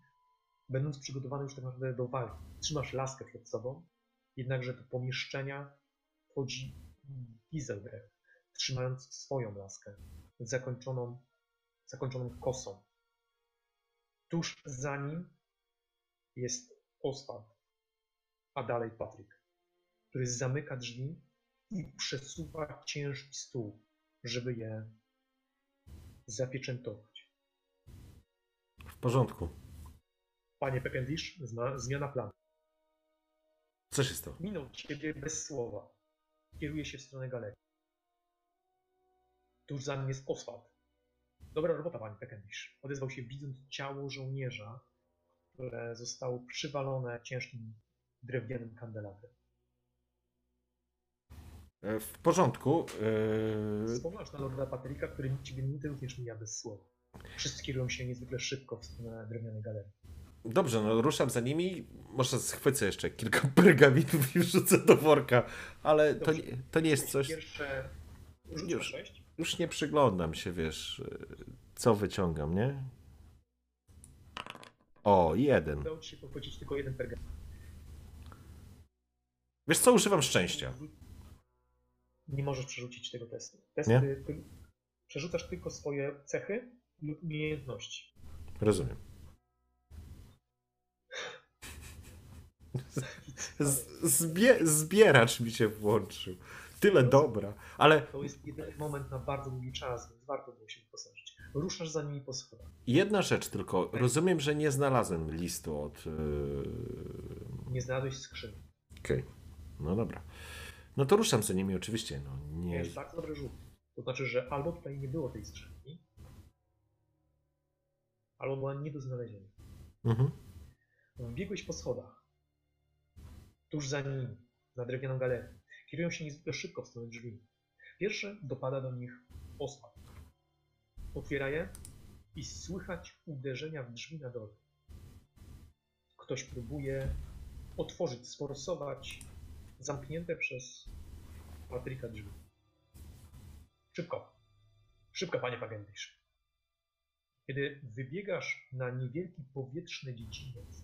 będąc przygotowany już tak naprawdę do walki. Trzymasz laskę przed sobą, jednakże do pomieszczenia wchodzi Giselbrecht, trzymając swoją laskę, zakończoną, zakończoną kosą. Tuż za nim jest Oswald, a dalej Patryk, który zamyka drzwi i przesuwa ciężki stół, żeby je zapieczętować. W porządku. Panie Peckendish, zma- zmiana planu. Co się stało? Minął ciebie bez słowa. Kieruje się w stronę galerii. Tuż za nim jest Oswald. Dobra robota, panie Peckendish. Odezwał się widząc ciało żołnierza, które zostało przywalone ciężkim drewnianym kandelabrem. E, W porządku. e, Spoglądasz na Lorda Patryka, który ciebie nigdy również mija bez słowa. Wszyscy kierują się niezwykle szybko w stronę drewnianej galerii. Dobrze, no ruszam za nimi. Może schwycę jeszcze kilka (laughs) pergaminów i wrzucę do worka, ale to nie, to nie jest coś. Pierwsze... Już. Już nie przyglądam się, wiesz, e, co wyciągam, nie? O, jeden. Udało ci się pochwycić tylko jeden pergamin. Wiesz co, używam szczęścia. Nie możesz przerzucić tego testu. Test, Nie? ty, przerzucasz tylko swoje cechy lub umiejętności. Rozumiem. Z, zbie, zbieracz mi się włączył. Tyle dobra, ale To jest jedyny moment na bardzo długi czas, więc warto było się wyposażyć. Ruszasz za nimi po schodach. jedna rzecz tylko. Rozumiem, że nie znalazłem listu od. Yy... Nie znalazłeś skrzyni. Okej, no dobra. No to ruszam za nimi oczywiście. No, nie... Miałeś bardzo dobry rzut. To znaczy, że albo tutaj nie było tej skrzynki, albo była nie do znalezienia. Mhm. Wbiegłeś po schodach. Tuż za nimi, na drewnianą galerię. Kierują się niezwykle szybko w stronę drzwi. Pierwsze dopada do nich osłab. Otwiera je i słychać uderzenia w drzwi na dole. Ktoś próbuje otworzyć, sforsować zamknięte przez Patryka drzwi. Szybko. Szybko, panie Pagendysz. Kiedy wybiegasz na niewielki powietrzny dziedziniec,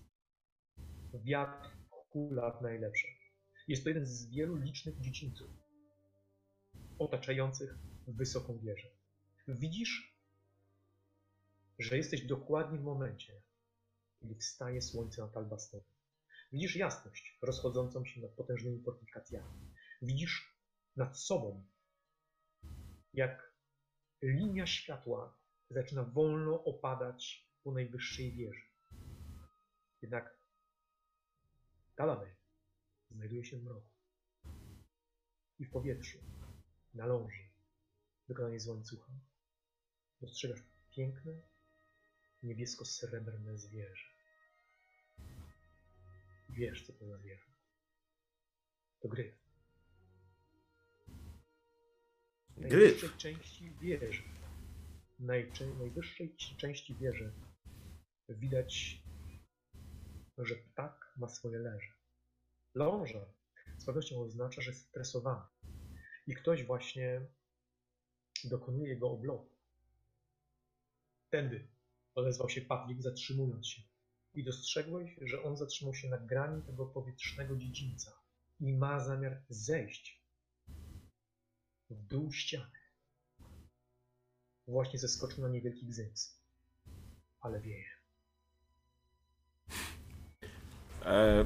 wiatr hula w najlepsze. Jest to jeden z wielu licznych dziedzińców otaczających wysoką wieżę. Widzisz, że jesteś dokładnie w momencie, kiedy wstaje słońce nad Albastonem. Widzisz jasność rozchodzącą się nad potężnymi fortyfikacjami. Widzisz nad sobą, jak linia światła zaczyna wolno opadać po najwyższej wieży. Jednak Talabel znajduje się w mroku i w powietrzu, na ląży, wykonanie z łańcucha. Dostrzegasz piękne, niebiesko-srebrne zwierzę. Wiesz, co to za zwierzę. To gryf. Gryf. najwyższej części wieży. Najczę- najwyższej ci- części wieży widać, że ptak ma swoje leże. Ląża z pewnością oznacza, że jest stresowany i ktoś właśnie dokonuje jego oblotu. Tędy odezwał się Patlik, zatrzymując się. I dostrzegłeś, że on zatrzymał się na grani tego powietrznego dziedzińca i ma zamiar zejść w dół ściany. Właśnie zeskoczył na niewielki gzyms. Ale wieje. E,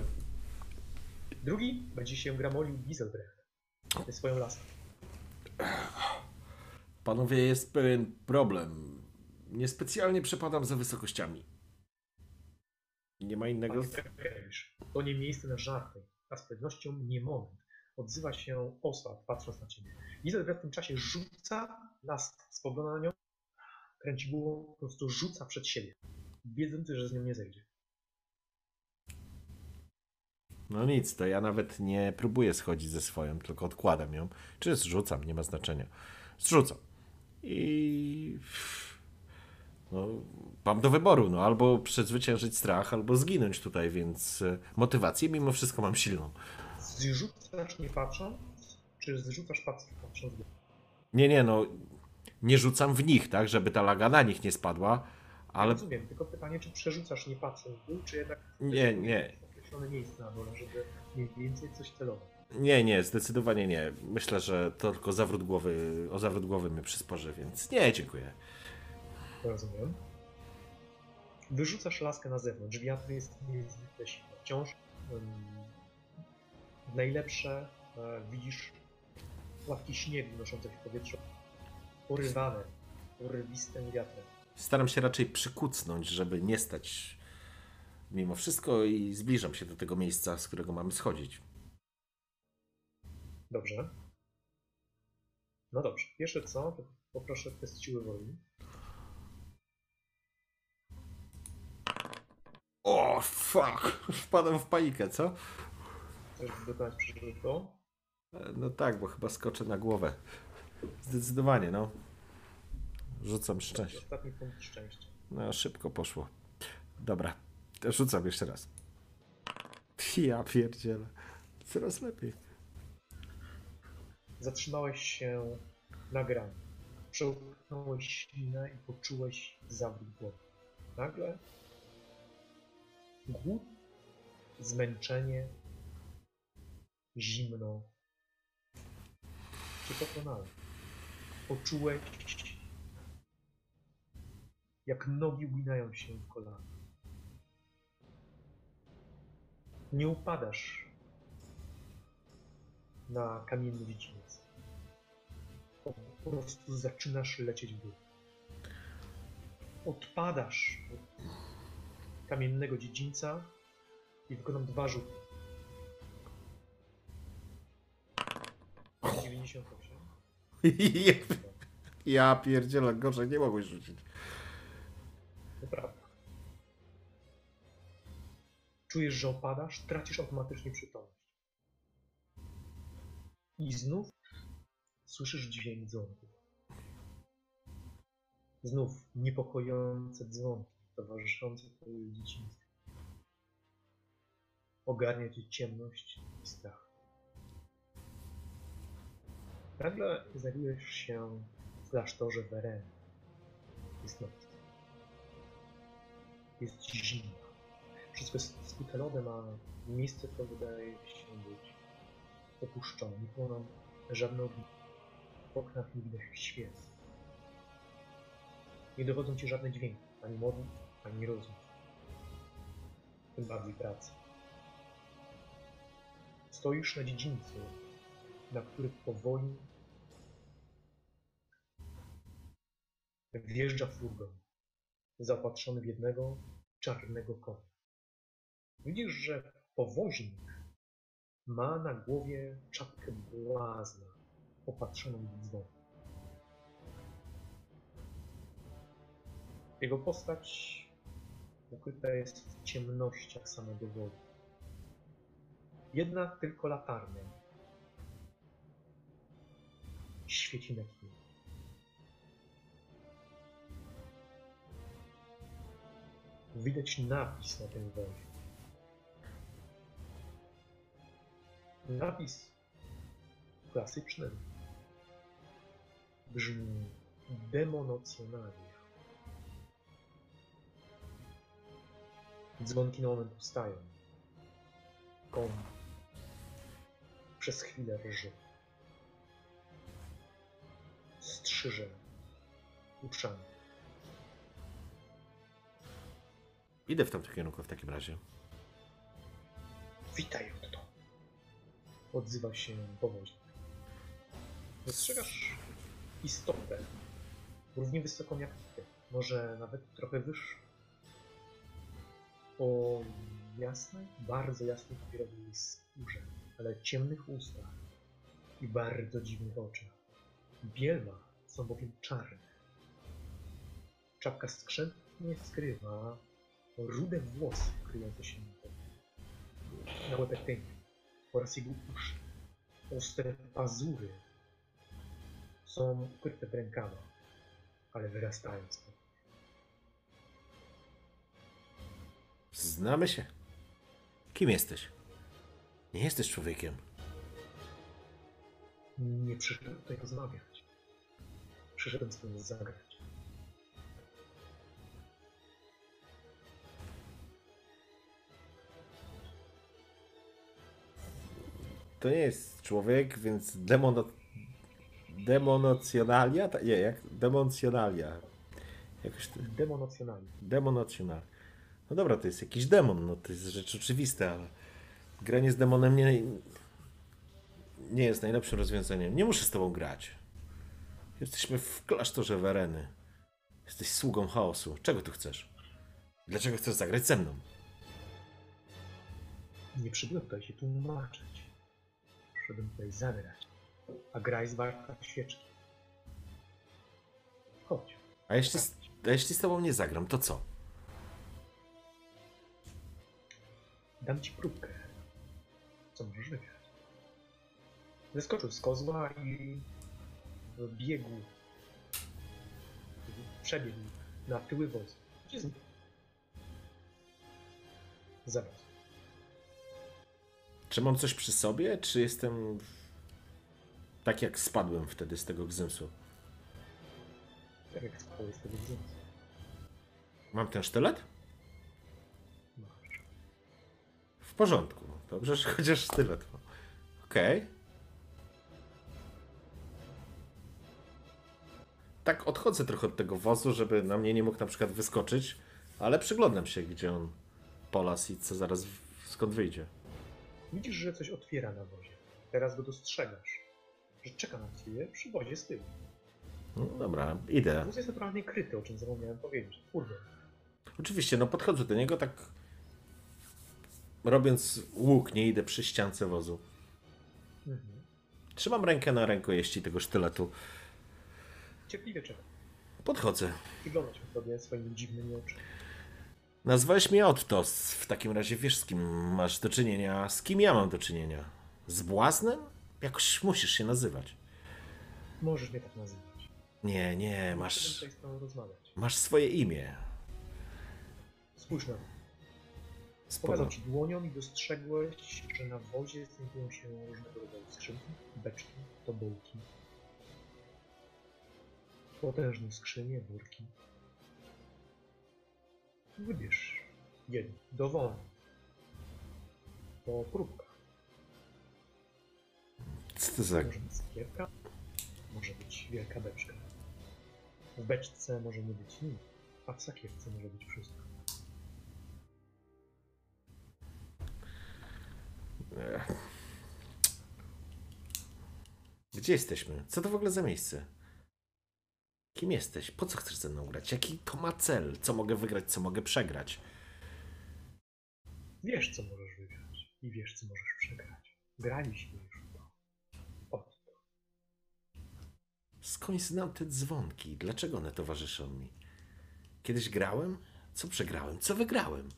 Drugi będzie się gramolił Giselbrecht ze swoją laską. panowie, jest pewien problem. Niespecjalnie przepadam za wysokościami. Nie ma innego. To nie miejsce na żarty, a z pewnością nie moment. Odzywa się Oswald, patrząc na ciebie. Giselbrecht w tym czasie rzuca las, spogląda na nią, kręci głową, po prostu rzuca przed siebie, wiedząc, że z nią nie zejdzie. No nic, to ja nawet nie próbuję schodzić ze swoją, tylko odkładam ją. Czy zrzucam, nie ma znaczenia. Zrzucam. I. No, mam do wyboru, no albo przezwyciężyć strach, albo zginąć tutaj, więc e, motywację mimo wszystko mam silną. Zrzucasz nie patrząc, czy zrzucasz patrząc? patrząc? Nie, nie, no nie rzucam w nich, tak, żeby ta laga na nich nie spadła, ale Rozumiem, tylko pytanie, czy przerzucasz nie patrząc w dół, czy jednak Nie, nie. określone miejsce na dole, żeby mniej więcej coś celować. nie, nie, zdecydowanie nie. Myślę, że to tylko zawrót głowy, o zawrót głowy mnie przysporzy, więc nie, dziękuję. Rozumiem. Wyrzucasz laskę na zewnątrz. Wiatr jest niezwykle silny. Wciąż um, najlepsze e, widzisz płatki śniegu noszące się w powietrzu, porywane porywistym wiatrem. Staram się raczej przykucnąć, żeby nie stać mimo wszystko i zbliżam się do tego miejsca, z którego mamy schodzić. Dobrze. No dobrze. Pierwsze co, to poproszę test siły woli. O, fuck! Wpadłem w panikę, co? Chcesz dokonać przerzutu? E, No tak, bo chyba skoczę na głowę. Zdecydowanie, no. Rzucam szczęście. Ostatni punkt szczęścia. No, szybko poszło. Dobra, rzucam jeszcze raz. Ja pierdzielę. Coraz lepiej. Zatrzymałeś się na graniu. Przełknąłeś ślinę i poczułeś zawrót głowy. Nagle głód, zmęczenie, zimno cię pokonały. Poczułeś, jak nogi uginają się w kolana. Nie upadasz na kamienny dziedziniec. Po, prostu zaczynasz lecieć w dół. Odpadasz od kamiennego dziedzińca i wykonam dwa rzuty. 98. (laughs) Ja pierdzielę, gorzej nie mogłeś rzucić. Naprawdę. Czujesz, że opadasz, tracisz automatycznie przytomność. I znów Słyszysz dźwięk dzwonków. Znów niepokojące dzwonki towarzyszące twojej dzieciństwie. Ogarnia cię ciemność i strach. Nagle znajdujesz się w klasztorze Weren. Jest noc. Jest zimno. Wszystko jest skutelowe, a miejsce to wydaje się być opuszczone. Nie płoną żadne ogniska. W oknach nie widać świec. Nie dochodzą ci żadne dźwięki, ani modlitw, ani rozmów. Tym bardziej pracy. Stoisz na dziedzińcu, na który powoli wjeżdża furgon, zaopatrzony w jednego czarnego konia. Widzisz, że powoźnik ma na głowie czapkę błazna, opatrzoną w dzwon. Jego postać ukryta jest w ciemnościach samego wodu. Jedna tylko latarnia świeci na chwilę. Widać napis na tym wozie. Napis klasyczny brzmi demonocjonalia. Dzwonki na moment ustają. Koń przez chwilę rży. Strzyże uszami. Idę w tamtym kierunku w takim razie. Witaj, Otto. Odzywa się powoźnik. Dostrzegasz istotę, równie wysoką jak ty, może nawet trochę wyższą. O jasnej, bardzo jasnej papierowej skórze, ale ciemnych ustach i bardzo dziwnych oczach. Bielma są bowiem czarne. Czapka skrzętnie skrywa rude włosy kryjące się na łebek tęgi oraz jego uszy. Ostre pazury są ukryte w rękawach, ale wyrastają z. Znamy się. Kim jesteś? Nie jesteś człowiekiem. Nie przyszedłem tutaj rozmawiać. Przyszedłem z tym zagrać. To nie jest człowiek, więc demono... demonocjonalia? Nie, jak demoncjonalia. Jakoś to... Demonocjonalnie. No dobra, to jest jakiś demon, no to jest rzecz oczywista, ale granie z demonem nie, nie jest najlepszym rozwiązaniem. Nie muszę z tobą grać. Jesteśmy w klasztorze Wereny. Jesteś sługą chaosu. Czego tu chcesz? Dlaczego chcesz zagrać ze mną? Nie przybyłem tutaj się tłumaczyć. Przyszedłem tutaj zagrać. A gra jest warta świeczki. Chodź. A jeśli, z- a jeśli z tobą nie zagram, to co? Dam ci próbkę. Co możesz wygrać? Zeskoczył z kozła i biegł. Przebiegł na tyły wozu. Gdzie znikł? Zaraz. Czy mam coś przy sobie, czy jestem tak jak spadłem wtedy z tego gzymsu? Tak jak spałeś z tego względu. Mam ten sztylet? Porządku. Dobrze, że chociaż sztylet. mam. Okej. Tak odchodzę trochę od tego wozu, żeby na mnie nie mógł na przykład wyskoczyć, ale przyglądam się, gdzie on polas i co zaraz skąd wyjdzie. Widzisz, że coś otwiera na wozie. Teraz go dostrzegasz. Że czeka na ciebie przy wozie z tyłu. No, dobra, idę. Wóz jest naturalnie kryty, o czym zapomniałem powiedzieć. Kurde. Oczywiście, no podchodzę do niego tak robiąc łuk, nie idę przy ściance wozu. Mhm. Trzymam rękę na rękojeści tego sztyletu. Cierpliwie czekam. Podchodzę. Wygląda się sobie swoimi dziwnymi oczami. Nazwałeś mnie Otto. W takim razie wiesz, z kim masz do czynienia. Z kim ja mam do czynienia? Z błaznem? Jakoś musisz się nazywać. Możesz mnie tak nazywać. Nie, nie, masz, masz swoje imię. Spójrz na to. Pokazał ci dłonią i dostrzegłeś, że na wozie znajdują się różnego rodzaju skrzynki, beczki, tobołki, potężne skrzynie, worki. Wybierz jedno, dowolne. Po próbkach. Co to za... Może być sakiewka, może być wielka beczka. W beczce może nie być nic, a w sakiewce może być wszystko. Gdzie jesteśmy? Co to w ogóle za miejsce? Kim jesteś? Po co chcesz ze mną grać? Jaki to ma cel? Co mogę wygrać, co mogę przegrać? Wiesz, co możesz wygrać i wiesz, co możesz przegrać. Graliśmy już w to. Od to. Skąd znam te dzwonki? Dlaczego one towarzyszą mi? Kiedyś grałem? Co przegrałem? Co wygrałem?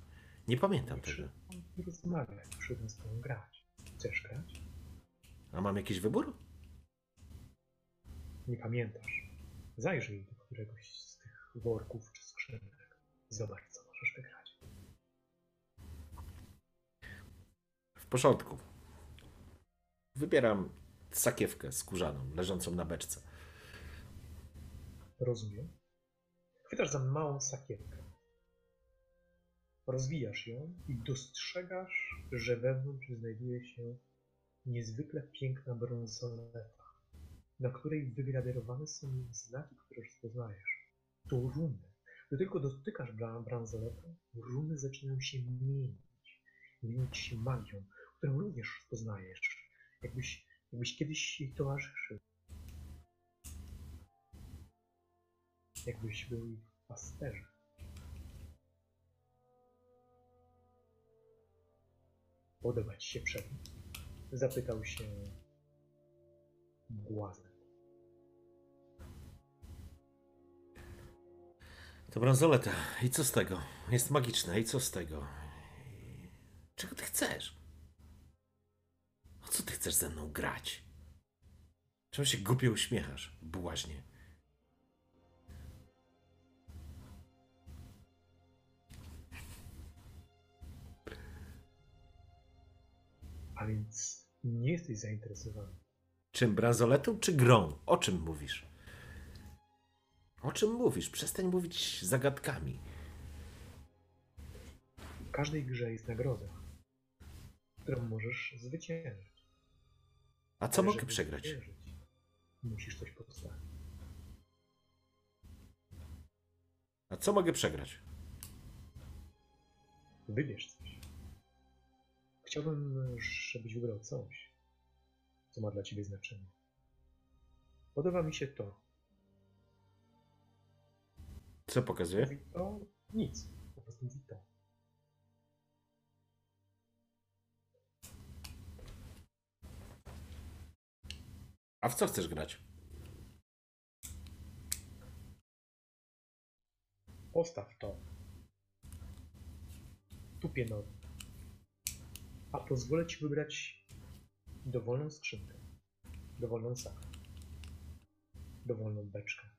Nie pamiętam tego. Nie rozmawiać, przyszedłem z tobą grać. Chcesz grać? A mam jakiś wybór? Nie pamiętasz. Zajrzyj do któregoś z tych worków czy skrzynek. Zobacz, co możesz wygrać. W porządku. Wybieram sakiewkę skórzaną, leżącą na beczce. Rozumiem. Chwytasz za małą sakiewkę. Rozwijasz ją i dostrzegasz, że wewnątrz znajduje się niezwykle piękna brązoleta, na której wygraderowane są znaki, które rozpoznajesz. To runy. Gdy tylko dotykasz bra- bransoletę, runy zaczynają się mienić. Mienić się magią, którą również rozpoznajesz. Jakbyś, jakbyś kiedyś jej towarzyszył. Jakbyś był ich pasterzem. Podoba ci się przedmiot? Zapytał się błazen. To bransoleta. I co z tego? Jest magiczna. I co z tego? Czego ty chcesz? O co ty chcesz ze mną grać? Czemu się głupio uśmiechasz, błaźnie? A więc nie jesteś zainteresowany. Czym bransoletą czy grą? O czym mówisz? O czym mówisz? Przestań mówić zagadkami. W każdej grze jest nagroda, którą możesz zwyciężyć. A co Ale mogę przegrać? Musisz coś postawić. A co mogę przegrać? Wybierz coś. Chciałbym, żebyś wybrał coś, co ma dla ciebie znaczenie. Podoba mi się to. Co pokazuje? Mówi to nic. Po prostu mówi to. A w co chcesz grać? Postaw to. Tupie nogi. A pozwolę ci wybrać dowolną skrzynkę, dowolną sakę, dowolną beczkę,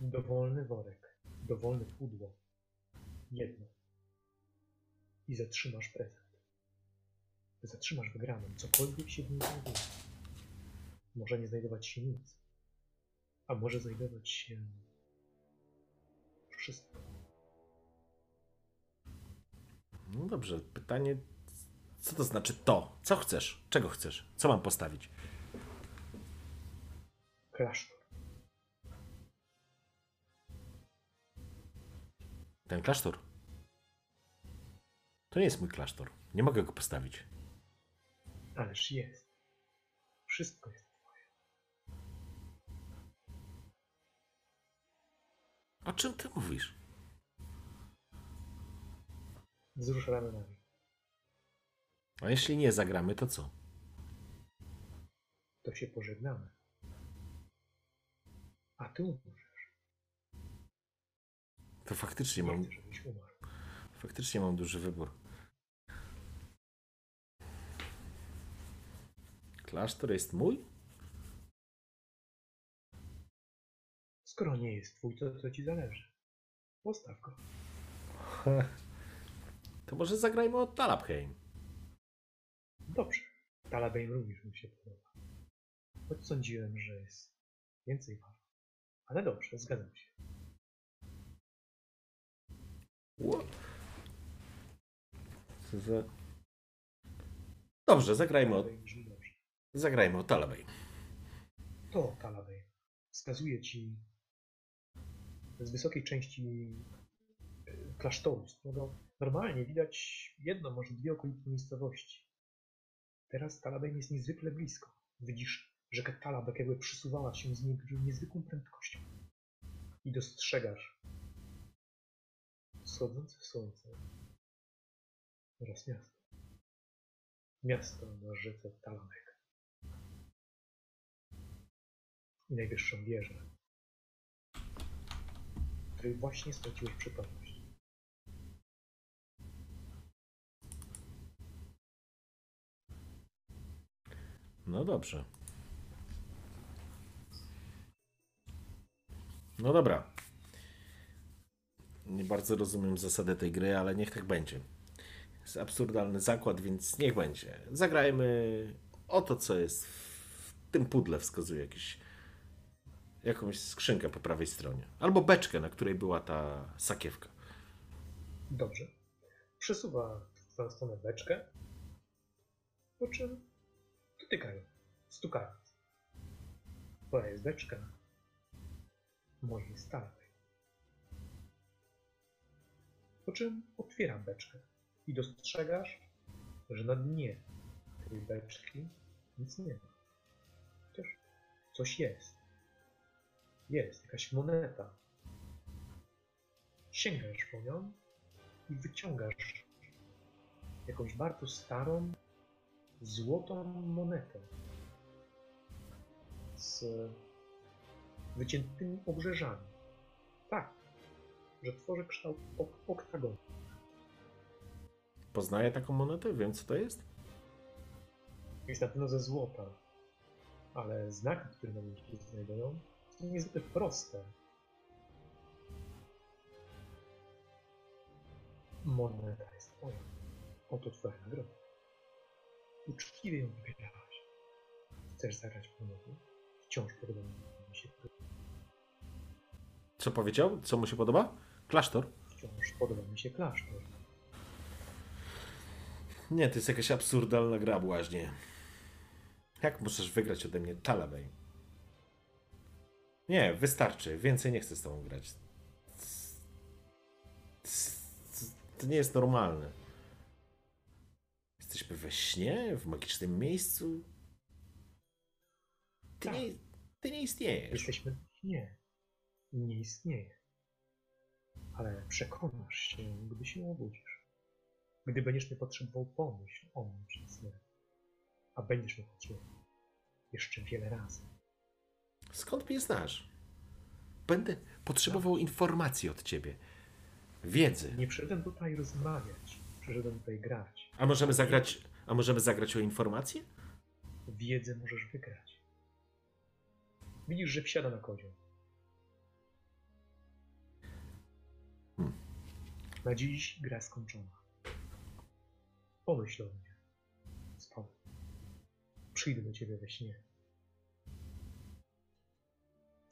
dowolny worek, dowolne pudło. Jedno. I zatrzymasz prezent. Zatrzymasz wygraną, cokolwiek się w nim znajduje. Może nie znajdować się nic, a może znajdować się wszystko. No dobrze, pytanie, co to znaczy to? Co chcesz? Czego chcesz? Co mam postawić? Klasztor. Ten klasztor? To nie jest mój klasztor. Nie mogę go postawić. Ależ jest. Wszystko jest twoje. O czym ty mówisz? Wzrusz ramionami. A jeśli nie zagramy, to co? To się pożegnamy. A ty umrzesz. To faktycznie Nie mam, chcę, żebyś umarł. faktycznie mam duży wybór. Klasztor jest mój? Skoro nie jest twój, to co ci zależy? Postaw go. (laughs) To może zagrajmy od Talabheim. Dobrze. Talabane również mi się podoba. Choć sądziłem, że jest więcej wart. Ale dobrze, zgadzam się. Ło- Co za... Dobrze, zagrajmy Talabane dobrze. zagrajmy od Talabheim. To Talabane wskazuje ci z wysokiej części e, klasztoru, z którego normalnie widać jedno, może dwie okoliczne miejscowości. Teraz Talabane jest niezwykle blisko. Widzisz rzekę Talabek jakby przysuwała się z niezwykłą prędkością. I dostrzegasz wschodzące słońce oraz miasto. Miasto na rzece Talabek. I najwyższą wieżę, której właśnie straciłeś przytomność. No dobrze. No dobra. Nie bardzo rozumiem zasadę tej gry, ale niech tak będzie. Jest absurdalny zakład, więc niech będzie. Zagrajmy o to, co jest w tym pudle, wskazuje jakiś, jakąś skrzynkę po prawej stronie. Albo beczkę, na której była ta sakiewka. Dobrze. Przesuwa w twoją stronę beczkę, po czym dotykają, stukając. Beczka, mojej stalowej. Po czym otwieram beczkę i dostrzegasz, że na dnie tej beczki nic nie ma. Chociaż coś jest. Jest jakaś moneta. Sięgasz po nią i wyciągasz jakąś bardzo starą, złotą monetę z wyciętymi obrzeżami. Tak, że tworzy kształt ok oktagonu. Poznaję taką monetę? Wiem, co to jest? Jest na pewno ze złota, ale znaki, które na nim się znajdują, są niezwykle proste. Moneta jest twoja. Oto twoja nagroda. Uczciwie ją wybierałaś. Chcesz zagrać ponownie? Wciąż podoba mi się, Co powiedział? Co mu się podoba? Klasztor? wciąż podoba mi się klasztor. Nie, to jest jakaś absurdalna gra błaźnie. Jak możesz wygrać ode mnie Talabej? Nie, wystarczy. Więcej nie chcę z tobą grać. To nie jest normalne. Jesteśmy we śnie, w magicznym miejscu. Ty Tak. nie, ty nie istniejesz. Jesteśmy... Nie. Nie istnieje. Ale przekonasz się, gdy się obudzisz. Gdy będziesz mnie potrzebował, pomyśl o mnie przed snem. A będziesz mnie potrzebował. Jeszcze wiele razy. Skąd mnie znasz? Będę potrzebował informacji od ciebie. Wiedzy. Nie przyszedłem tutaj rozmawiać. Przyszedłem tutaj grać. A możemy zagrać, a możemy zagrać o informację? Wiedzę możesz wygrać. Widzisz, że wsiada na kozioł. Hmm. Na dziś gra skończona. Pomyśl o mnie. Spokój. Przyjdę do ciebie we śnie.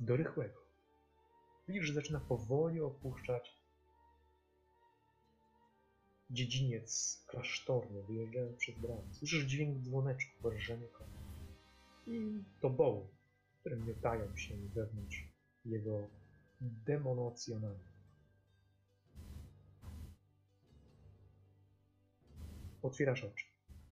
Do rychłego. Widzisz, że zaczyna powoli opuszczać dziedziniec klasztorny, wyjeżdżając przez bramę. Słyszysz dźwięk dzwoneczku, wrżenie konia. I to boły, które miotają się wewnątrz jego demonocjonalnie. Otwierasz oczy.